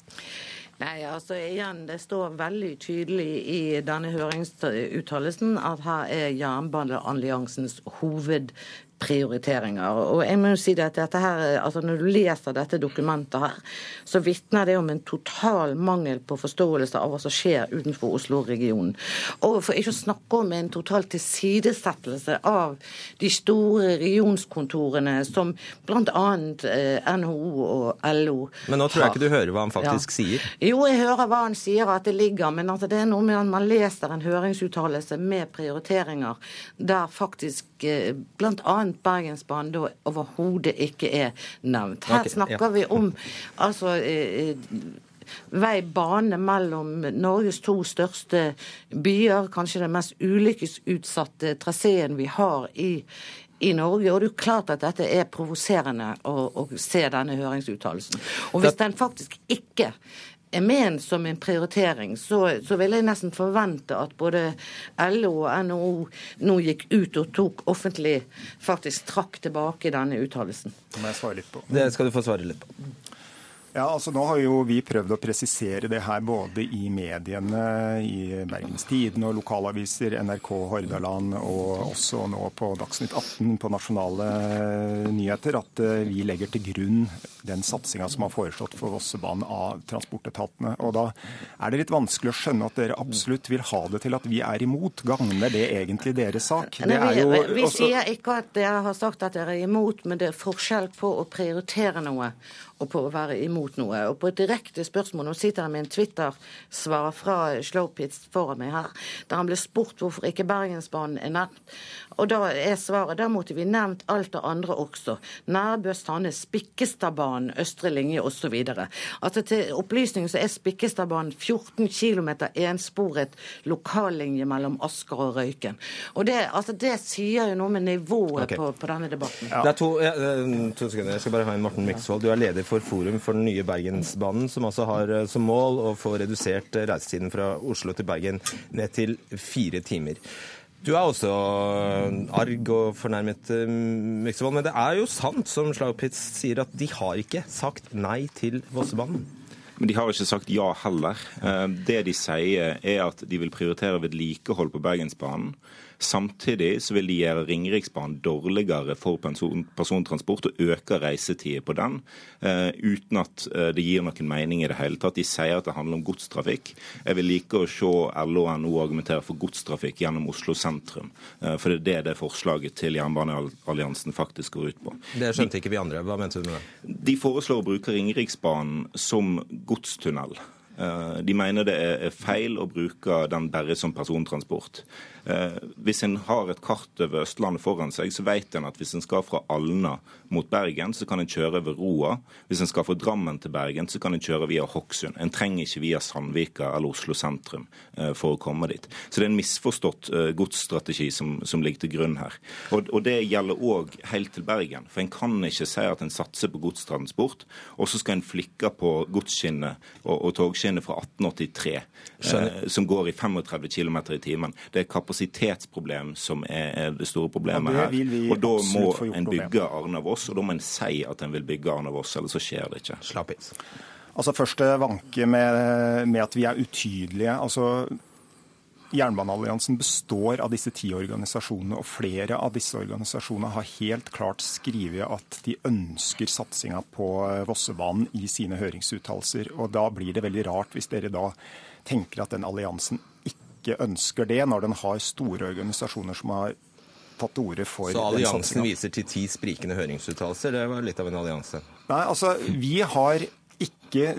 Nei, altså igjen, Det står veldig tydelig i denne høringsuttalelsen at her er Jernbanealliansens hoved prioriteringer. Og jeg må jo si at dette her, altså Når du leser dette dokumentet, her, så vitner det om en total mangel på forståelse av hva som skjer utenfor Oslo-regionen. Og For ikke å snakke om en total tilsidesettelse av de store regionskontorene som bl.a. Eh, NHO og LO. Men nå tror jeg ikke du hører hva han faktisk ja. sier. Jo, jeg hører hva han sier, at det ligger. Men altså, det er noe med at man leser en høringsuttalelse med prioriteringer der faktisk eh, bl.a blant Bergensbanen da overhodet ikke er nevnt. Her okay, snakker ja. vi om altså eh, vei, bane mellom Norges to største byer, kanskje den mest ulykkesutsatte traseen vi har i, i Norge. Og det er jo klart at dette er provoserende å, å se denne høringsuttalelsen. Og hvis den faktisk ikke er ment som en prioritering, så, så vil jeg nesten forvente at både LO og NHO nå gikk ut og tok offentlig faktisk trakk tilbake denne uttalelsen. Det må jeg svare litt på. Det skal du få svare litt på. Ja, altså Nå har jo vi prøvd å presisere det her både i mediene, i Bergens Tidende og lokalaviser, NRK Hordaland og også nå på Dagsnytt 18 på nasjonale nyheter, at eh, vi legger til grunn den satsinga som er foreslått for Vossebanen av transportetatene. Og Da er det litt vanskelig å skjønne at dere absolutt vil ha det til at vi er imot. Gagner det egentlig deres sak? Nei, vi, jo, vi også... sier ikke at dere har sagt at dere er imot, men det er forskjell på å prioritere noe og på å være imot noe. Og på et direkte spørsmål Nå sitter jeg med en Twitter-svar fra Slowpitz foran meg her, der han ble spurt hvorfor ikke Bergensbanen er nevnt. Og da er svaret da måtte vi nevnt alt det andre også. Nærbø, Sande, Spikkestadbanen, Østre linje osv. Altså til opplysning så er Spikkestadbanen 14 km ensporet lokallinje mellom Asker og Røyken. Og det, altså, det sier jo noe med nivået okay. på, på, denne debatten. Ja. Det er to, ja, eh, to, sekunder. Jeg skal bare ha en Morten Miksvold. Du er leder for Forum for den nye Bergensbanen, som altså har eh, som mål å få redusert eh, reisetiden fra Oslo til Bergen ned til fire timer. Du er også arg og fornærmet, eh, Myksvold. Men det er jo sant, som Slagpitz sier, at de har ikke sagt nei til Vossebanen. Men de har ikke sagt ja heller. Eh, det de sier, er at de vil prioritere vedlikehold på Bergensbanen. Samtidig så vil de gjøre Ringeriksbanen dårligere for person, persontransport og øke reisetiden på den, uh, uten at uh, det gir noen mening i det hele tatt. De sier at det handler om godstrafikk. Jeg vil like å se LO og NHO argumentere for godstrafikk gjennom Oslo sentrum, uh, for det er det det forslaget til Jernbanealliansen faktisk går ut på. Det skjønte ikke vi andre. Hva mente du med det? De foreslår å bruke Ringeriksbanen som godstunnel. De mener det er feil å bruke den bare som persontransport. Eh, hvis en har et kart over Østlandet foran seg, så vet en at hvis en skal fra Alna mot Bergen, så kan en kjøre over Roa. Hvis en skal fra Drammen til Bergen, så kan en kjøre via Hokksund. En trenger ikke via Sandvika eller Oslo sentrum eh, for å komme dit. Så det er en misforstått eh, godsstrategi som, som ligger til grunn her. Og, og det gjelder òg helt til Bergen. For en kan ikke si at en satser på godstransport, og så skal en flikke på godsskinnet og, og togskinnet fra 1883, eh, som går i 35 km i timen. Det er kapasitetsproblem som er det store problemet ja, her. Og da må en bygge Arna-Voss, og da må en si at en vil bygge Arna-Voss, eller så skjer det ikke. Slapp inn. Altså Først vanke med, med at vi er utydelige. altså Jernbanealliansen består av disse ti organisasjonene, og flere av disse organisasjonene har helt klart skrevet at de ønsker satsinga på Vossebanen i sine høringsuttalelser. Og Da blir det veldig rart hvis dere da tenker at den alliansen ikke ønsker det, når den har store organisasjoner som har tatt til orde for Så alliansen viser til ti sprikende høringsuttalelser? Det var litt av en allianse? Nei, altså vi har ikke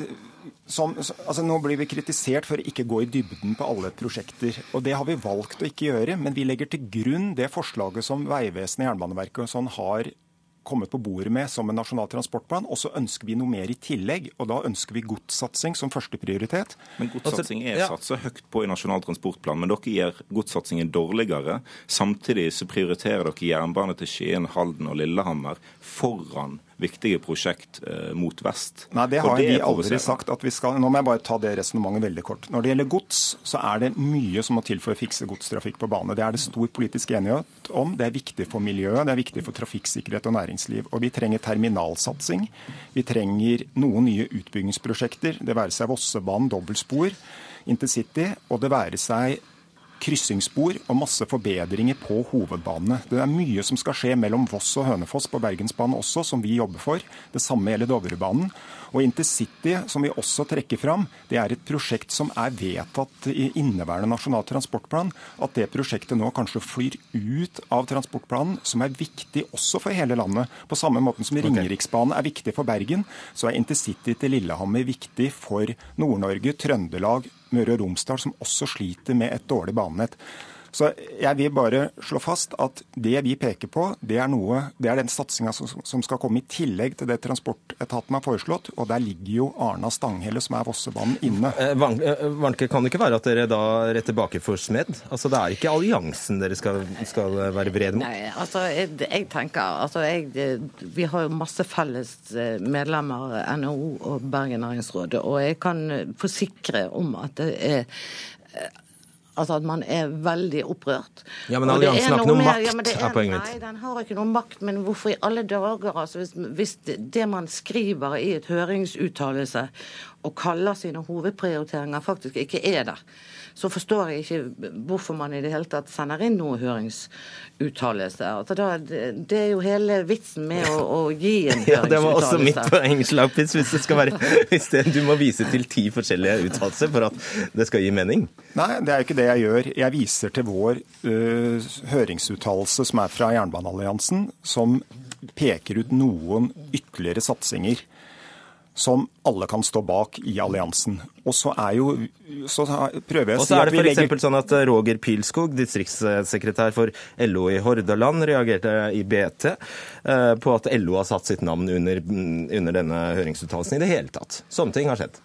som, altså Nå blir vi kritisert for å ikke gå i dybden på alle prosjekter. og Det har vi valgt å ikke gjøre, men vi legger til grunn det forslaget som Vegvesenet, Jernbaneverket og sånn har kommet på bordet med som en nasjonal transportplan. Og så ønsker vi noe mer i tillegg, og da ønsker vi godssatsing som førsteprioritet. Men godssatsing er ja. satsa høyt på i Nasjonal transportplan, men dere gjør godssatsingen dårligere. Samtidig så prioriterer dere jernbane til Skien, Halden og Lillehammer foran viktige prosjekt eh, mot vest. Nei, det har det vi aldri sagt at vi skal. Nå må jeg bare ta det resonnementet veldig kort. Når det gjelder gods, så er det mye som må til for å fikse godstrafikk på bane. Det er det stor politisk enighet om. Det er viktig for miljøet, det er viktig for trafikksikkerhet og næringsliv. Og vi trenger terminalsatsing. Vi trenger noen nye utbyggingsprosjekter, det være seg Vossebanen, dobbeltspor, intercity, og det være seg kryssingsspor og masse forbedringer på hovedbanene. Det er mye som skal skje mellom Voss og Hønefoss på Bergensbanen også, som vi jobber for. Det samme gjelder Dovrebanen. Og Intercity, som vi også trekker fram, det er et prosjekt som er vedtatt i inneværende Nasjonal transportplan. At det prosjektet nå kanskje flyr ut av transportplanen, som er viktig også for hele landet. På samme måten som Ringeriksbanen er viktig for Bergen, så er Intercity til Lillehammer viktig for Nord-Norge, Trøndelag, Møre og Romsdal, som også sliter med et dårlig banenett. Så jeg vil bare slå fast at det vi peker på, det er, noe, det er den satsinga som skal komme i tillegg til det transportetaten har foreslått. Og der ligger jo Arna-Stanghelle, som er Vossebanen, inne. Eh, Vanke, eh, kan det ikke være at dere da retter tilbake for Smed? Altså Det er ikke alliansen dere skal, skal være vrede mot? Nei, altså jeg, jeg tenker altså jeg, Vi har jo masse felles eh, medlemmer, NHO og Bergen næringsråd. Og jeg kan forsikre om at det er Altså at man er veldig opprørt. Ja, Men alliansen har ikke noe makt, ja, er, er poenget Nei, den har ikke noe makt, men hvorfor i alle dager, altså hvis, hvis det, det man skriver i et høringsuttalelse og kaller sine hovedprioriteringer, faktisk ikke er der, så forstår jeg ikke hvorfor man i det hele tatt sender inn noen høringsuttalelse. Altså det, det er jo hele vitsen med å, å gi en høringsuttalelse. Ja, Det var også mitt poeng, Slagpitz. Hvis det skal være hvis det, Du må vise til ti forskjellige uttalelser for at det skal gi mening. Nei, det er jo ikke det jeg gjør. Jeg viser til vår uh, høringsuttalelse som er fra Jernbanealliansen, som peker ut noen ytterligere satsinger som alle kan stå bak i alliansen. Og så er jo Så prøver jeg å si så er det vi f.eks. legger sånn at Roger Pilskog, distriktssekretær for LO i Hordaland, reagerte i BT eh, på at LO har satt sitt navn under, under denne høringsuttalelsen i det hele tatt. Sånne ting har skjedd.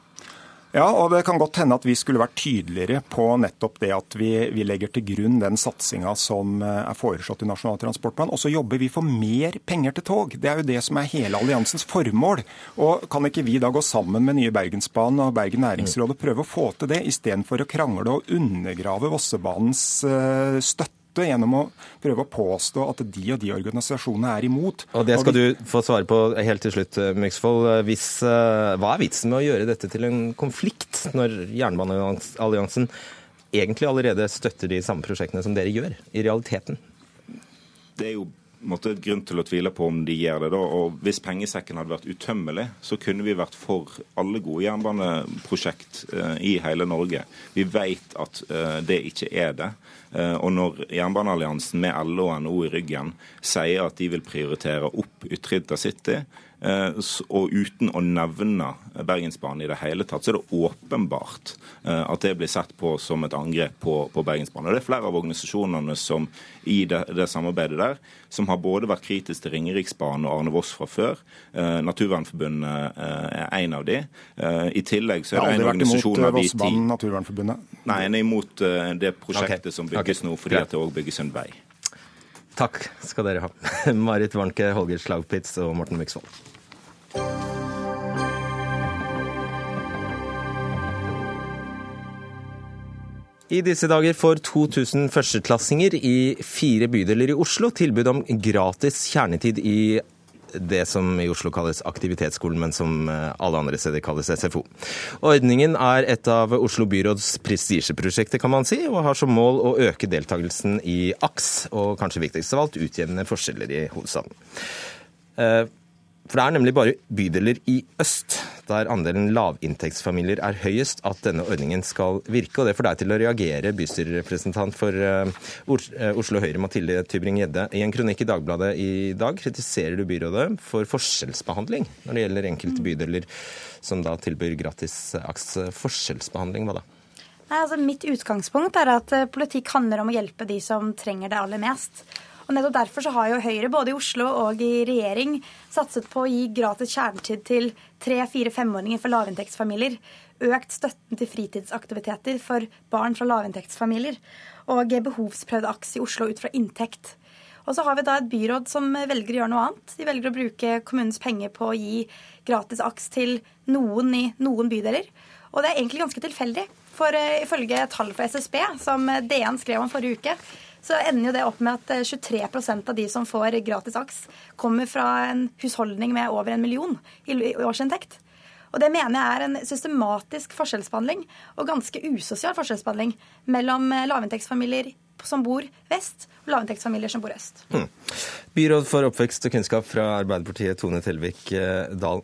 Ja, og det kan godt hende at vi skulle vært tydeligere på nettopp det at vi, vi legger til grunn den satsinga som eh, er foreslått i Nasjonal transportplan. Og så jobber vi for mer penger til tog. Det er jo det som er hele alliansens formål. Og kan ikke vi da gå sammen med nye Bergensbanen og Bergen næringsråd og prøve å få til det, istedenfor å krangle og undergrave Vossebanens eh, støtte? gjennom å prøve å påstå at de og de organisasjonene er imot. Og det skal vi- du få svare på helt til slutt, Myksvold. Hvis, eh, hva er vitsen med å gjøre dette til en konflikt, når Jernbanealliansen egentlig allerede støtter de samme prosjektene som dere gjør, i realiteten? Det er jo måte, grunn til å tvile på om de gjør det. da, og Hvis pengesekken hadde vært utømmelig, så kunne vi vært for alle gode jernbaneprosjekt eh, i hele Norge. Vi vet at eh, det ikke er det. Eh, og når Jernbanealliansen med LO og NHO i ryggen sier at de vil prioritere opp Ytre intercity, og uten å nevne Bergensbanen i det hele tatt, så er det åpenbart eh, at det blir sett på som et angrep på, på Bergensbanen. Og Det er flere av organisasjonene som i det, det samarbeidet der, som har både vært kritisk til Ringeriksbanen og Arne Voss fra før. Eh, Naturvernforbundet eh, er en av de. Eh, I tillegg så er har det en vært imot organisasjon eh, av de ti Vossebanen, Naturvernforbundet. Nei, en er imot eh, det prosjektet okay. som bygges okay. nå, fordi at det òg bygges en vei. Takk skal dere ha. Marit Warnke, Holger Slagpitz og Morten Myksvold. I disse dager får 2000 førsteklassinger i fire bydeler i Oslo tilbud om gratis kjernetid i det som i Oslo kalles aktivitetsskolen, men som eh, alle andre steder kalles SFO. Ordningen er et av Oslo byråds prestisjeprosjekter, kan man si, og har som mål å øke deltakelsen i AKS, og kanskje viktigst av alt utjevne forskjeller i hovedstaden. Eh, For det er nemlig bare bydeler i øst der andelen lavinntektsfamilier er høyest at denne ordningen skal virke. Og det får deg til å reagere, bystyrerepresentant for eh, eh, Oslo Høyre Mathilde Tybring-Gjedde. I en kronikk i Dagbladet i dag kritiserer du byrådet for forskjellsbehandling når det gjelder enkelte bydeler som da tilbyr gratis AKS. Forskjellsbehandling, hva da? Nei, altså Mitt utgangspunkt er at eh, politikk handler om å hjelpe de som trenger det aller mest. Og nettopp Derfor så har jo Høyre både i Oslo og i regjering satset på å gi gratis kjernetid til tre-, fire-, femåringer for lavinntektsfamilier. Økt støtten til fritidsaktiviteter for barn fra lavinntektsfamilier. Og behovsprøvd AKS i Oslo ut fra inntekt. Og så har vi da et byråd som velger å gjøre noe annet. De velger å bruke kommunens penger på å gi gratis AKS til noen i noen bydeler. Og det er egentlig ganske tilfeldig. For uh, ifølge tall fra SSB, som DN skrev om forrige uke, så ender jo det opp med at eh, 23% av de som får gratis AKS, kommer fra en husholdning med over en million i årsinntekt. Og Det mener jeg er en systematisk forskjellsbehandling og ganske usosial forskjellsbehandling mellom eh, lavinntektsfamilier som bor vest, og lavinntektsfamilier som bor øst. Mm. Byråd for oppvekst og kunnskap fra Arbeiderpartiet, Tone Telvik eh, Dahl.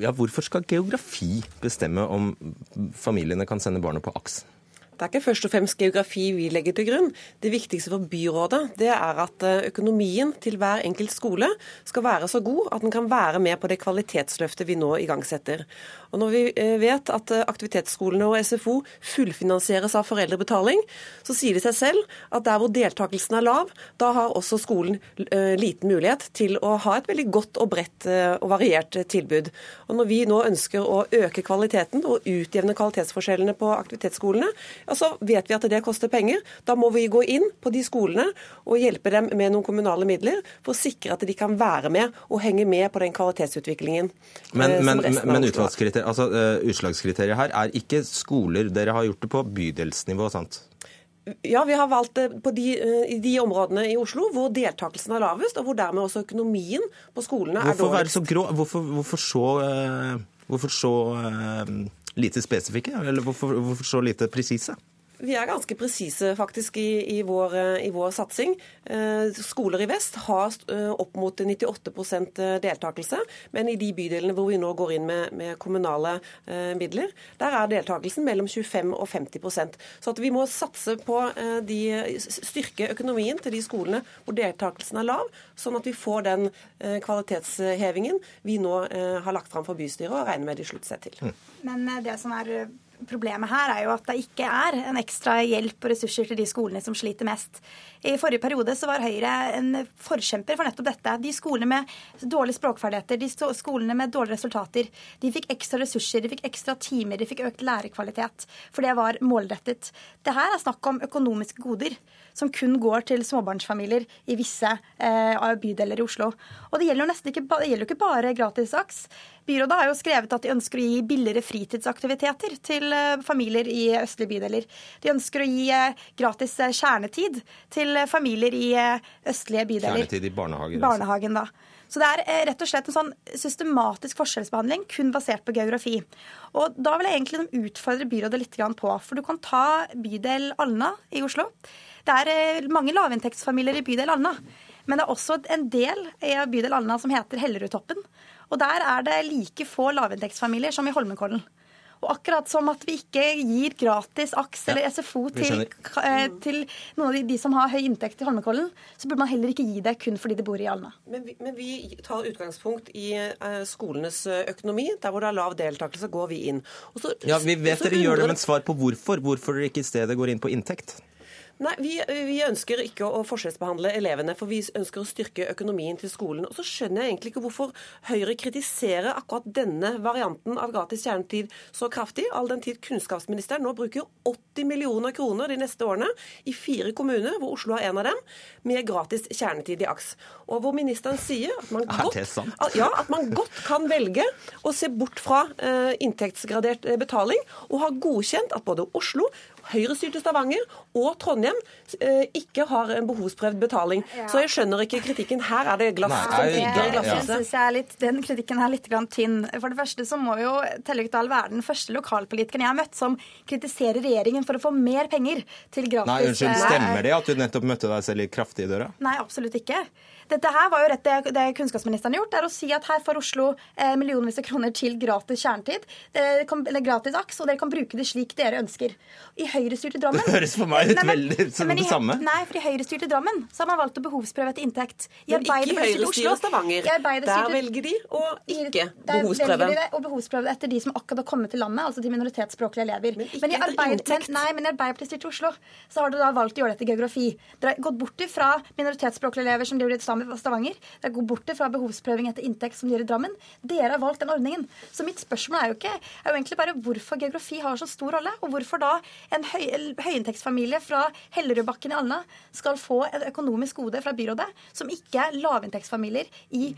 Ja, hvorfor skal geografi bestemme om familiene kan sende barna på AKS? Det er ikke først og fremst geografi vi legger til grunn. Det viktigste for byrådet det er at eh, økonomien til hver enkelt skole skal være så god at den kan være med på det kvalitetsløftet vi nå igangsetter. Og Når vi eh, vet at eh, aktivitetsskolene og SFO fullfinansieres av foreldrebetaling, så sier det seg selv at der hvor deltakelsen er lav, da har også skolen liten mulighet til å ha et veldig godt og bredt og variert tilbud. Og Når vi nå ønsker å øke kvaliteten og utjevne kvalitetsforskjellene på aktivitetsskolene, ja, så vet vi at det koster penger. Da må vi gå inn på de skolene og hjelpe dem med noen kommunale midler for å sikre at de kan være med og henge med på den kvalitetsutviklingen. Men, eh, men, men har. altså, eh, utslagskriteriet her er ikke skoler. Dere har gjort det på bydelsnivå, sant? Ja, vi har valgt på de, i de områdene i Oslo hvor deltakelsen er lavest, og hvor dermed også økonomien på skolene hvorfor er dårligst. Så grå, hvorfor, hvorfor, så, hvorfor så lite spesifikke? Eller hvorfor, hvorfor så lite presise? Vi er ganske presise faktisk i, i, vår, i, vår, satsing. Eh, skoler i vest har eh, opp mot 98% deltakelse, men i de bydelene hvor vi nå går inn med, med kommunale eh, midler, der er deltakelsen mellom 25 og 50% Så at vi må satse på eh, de, styrke økonomien til de skolene hvor deltakelsen er lav, sånn at vi får den eh, kvalitetshevingen vi nå eh, har lagt fram for bystyret og regner med de slutter seg til. Men det som er problemet her er jo at det ikke er en ekstra hjelp og ressurser til de skolene som sliter mest. I forrige periode så var Høyre en forkjemper for nettopp dette. De skolene med dårlige språkferdigheter, de skolene med dårlige resultater, de fikk ekstra ressurser, de fikk ekstra timer, de fikk økt lærerkvalitet. For det var målrettet. Det her er snakk om økonomiske goder som kun går til småbarnsfamilier i visse eh, bydeler i Oslo. Og det gjelder jo nesten ikke, det gjelder ikke bare gratis aks. Byrådet har jo skrevet at de ønsker å gi billigere fritidsaktiviteter til eh, familier i østlige bydeler. De ønsker å gi eh, gratis eh, kjernetid til familier i østlige bydeler. Kjernetid i barnehager. Altså. Barnehagen, da. Så det er rett og slett en sånn systematisk forskjellsbehandling kun basert på geografi. Og da vil jeg egentlig utfordre byrådet litt på, for du kan ta bydel Alna i Oslo. Det er mange lavinntektsfamilier i bydel Alna. Men det er også en del i bydel Alna som heter Hellerudtoppen. Og der er det like få lavinntektsfamilier som i Holmenkollen. Og akkurat som at vi ikke gir gratis AKS eller SFO til, eh, til, noen av de, som har høy inntekt i Holmenkollen, så burde man heller ikke gi det kun fordi de bor i Alna. Men vi, men vi tar utgangspunkt i uh, skolenes eh, økonomi. Der hvor det er lav deltakelse, går vi inn. Så, ja, Vi vet dere gjør det, men svar på hvorfor. Hvorfor dere ikke i stedet går inn på inntekt? Nei, vi, vi, ønsker ikke å forskjellsbehandle elevene, for vi ønsker å styrke økonomien til skolen. Og så skjønner jeg egentlig ikke hvorfor Høyre kritiserer akkurat denne varianten av gratis kjernetid så kraftig, all den tid kunnskapsministeren nå bruker 80 millioner kroner de neste årene i fire kommuner, hvor Oslo er en av dem, med gratis kjernetid i AKS. Og hvor ministeren sier at man godt, ja, at man godt kan velge å se bort fra eh, inntektsgradert eh, betaling, og har godkjent at både Oslo, Høyre-styrte Stavanger og Trondheim eh, ikke har en behovsprøvd betaling. Ja. Så jeg skjønner ikke kritikken. Her er det glass Nei, som ligger i glasshuset. Ja. Den kritikken er litt tynn. For det første så må jo Tellevik Dahl være den første lokalpolitikeren jeg har møtt som kritiserer regjeringen for å få mer penger til gratis Nei, unnskyld, eh, Stemmer det at du nettopp møtte deg selv litt kraftig i døra? Nei, absolutt ikke. Dette her var jo rett det, det kunnskapsministeren har gjort, er å si at her får Oslo eh, millionvis av kroner til gratis kjernetid, eh, eller gratis aks, og dere kan bruke det slik dere ønsker. I høyrestyrte Drammen Det høres for meg ut veldig som det samme. Nei, for i høyrestyrte Drammen så har man valgt å behovsprøve etter inntekt. I men ikke i høyrestyret Stavanger. Der velger de å ikke behovsprøve. Der velger de å behovsprøve etter de som akkurat har kommet til landet, altså de minoritetsspråklige elever. Men, ikke men, i arbeid, men, nei, men i Arbeiderpartiet Oslo så har dere da valgt å gjøre dette i geografi. Dere har gått bort ifra minoritetsspråklige elever som driver i Stavanger. Det går bort fra behovsprøving etter inntekt som de gjør i Drammen. Dere har valgt den ordningen. Så mitt spørsmål er jo ikke er jo egentlig bare hvorfor geografi har så stor rolle, og hvorfor da en høy, høyinntektsfamilie fra Hellerudbakken i Alna skal få et økonomisk gode fra byrådet som ikke er lavinntektsfamilier i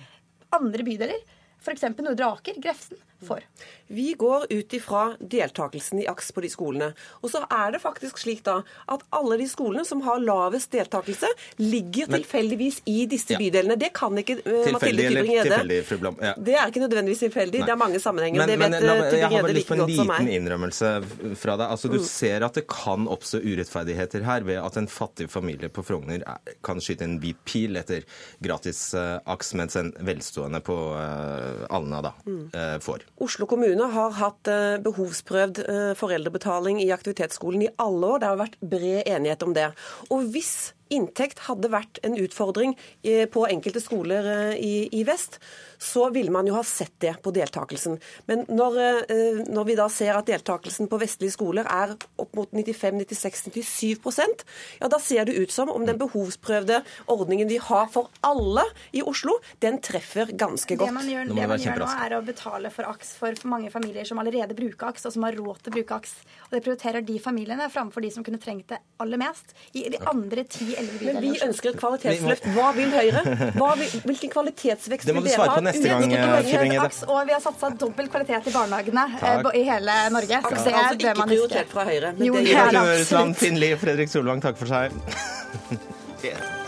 andre bydeler, f.eks. Nordre Aker, Grefsen, for? Vi går ut ifra deltakelsen i AKS på de skolene. Og så er det faktisk slik da at alle de skolene som har lavest deltakelse, ligger tilfeldigvis i disse ja. bydelene. Det kan ikke uh, Mathilde Tybring-Gjedde. Ja. Det er ikke nødvendigvis tilfeldig. Nei. Det er mange sammenhenger. Men, det vet men, la, Jeg har bare lyst på en liten innrømmelse fra deg. Altså, Du mm. ser at det kan oppstå urettferdigheter her ved at en fattig familie på Frogner kan skyte en hvit pil etter gratis uh, AKS, mens en velstående på uh, Alna da, mm. får. Oslo kommune har hatt eh, behovsprøvd eh, foreldrebetaling i aktivitetsskolen i alle år. Det har vært bred enighet om det. Og hvis inntekt hadde vært en utfordring eh, på enkelte skoler eh, i, i, vest, så ville man jo ha sett det på deltakelsen. Men når, eh, når vi da ser at deltakelsen på vestlige skoler er opp mot 95-96-97% ja da ser det ut som om den behovsprøvde ordningen vi har for alle i Oslo, den treffer ganske godt. Det man gjør, det man gjør nå, er å betale for AKS for mange familier som allerede bruker AKS, og som har råd til å bruke AKS. Og det prioriterer de familiene framfor de som kunne trengt det aller mest. I de andre ti Men vi ønsker et kvalitetsløft. Hva vil Høyre? Hva vil, hvilken kvalitetsvekst Det må vil du dere svare ha? på neste gang. Aks, og vi har satsa dobbel kvalitet i barnehagene eh, Takk. i hele Norge. Så Aks det altså ikke man prioritert fra Høyre. Men Jo, det gjør det absolutt. Finn Lie, Fredrik Solvang, takk for seg.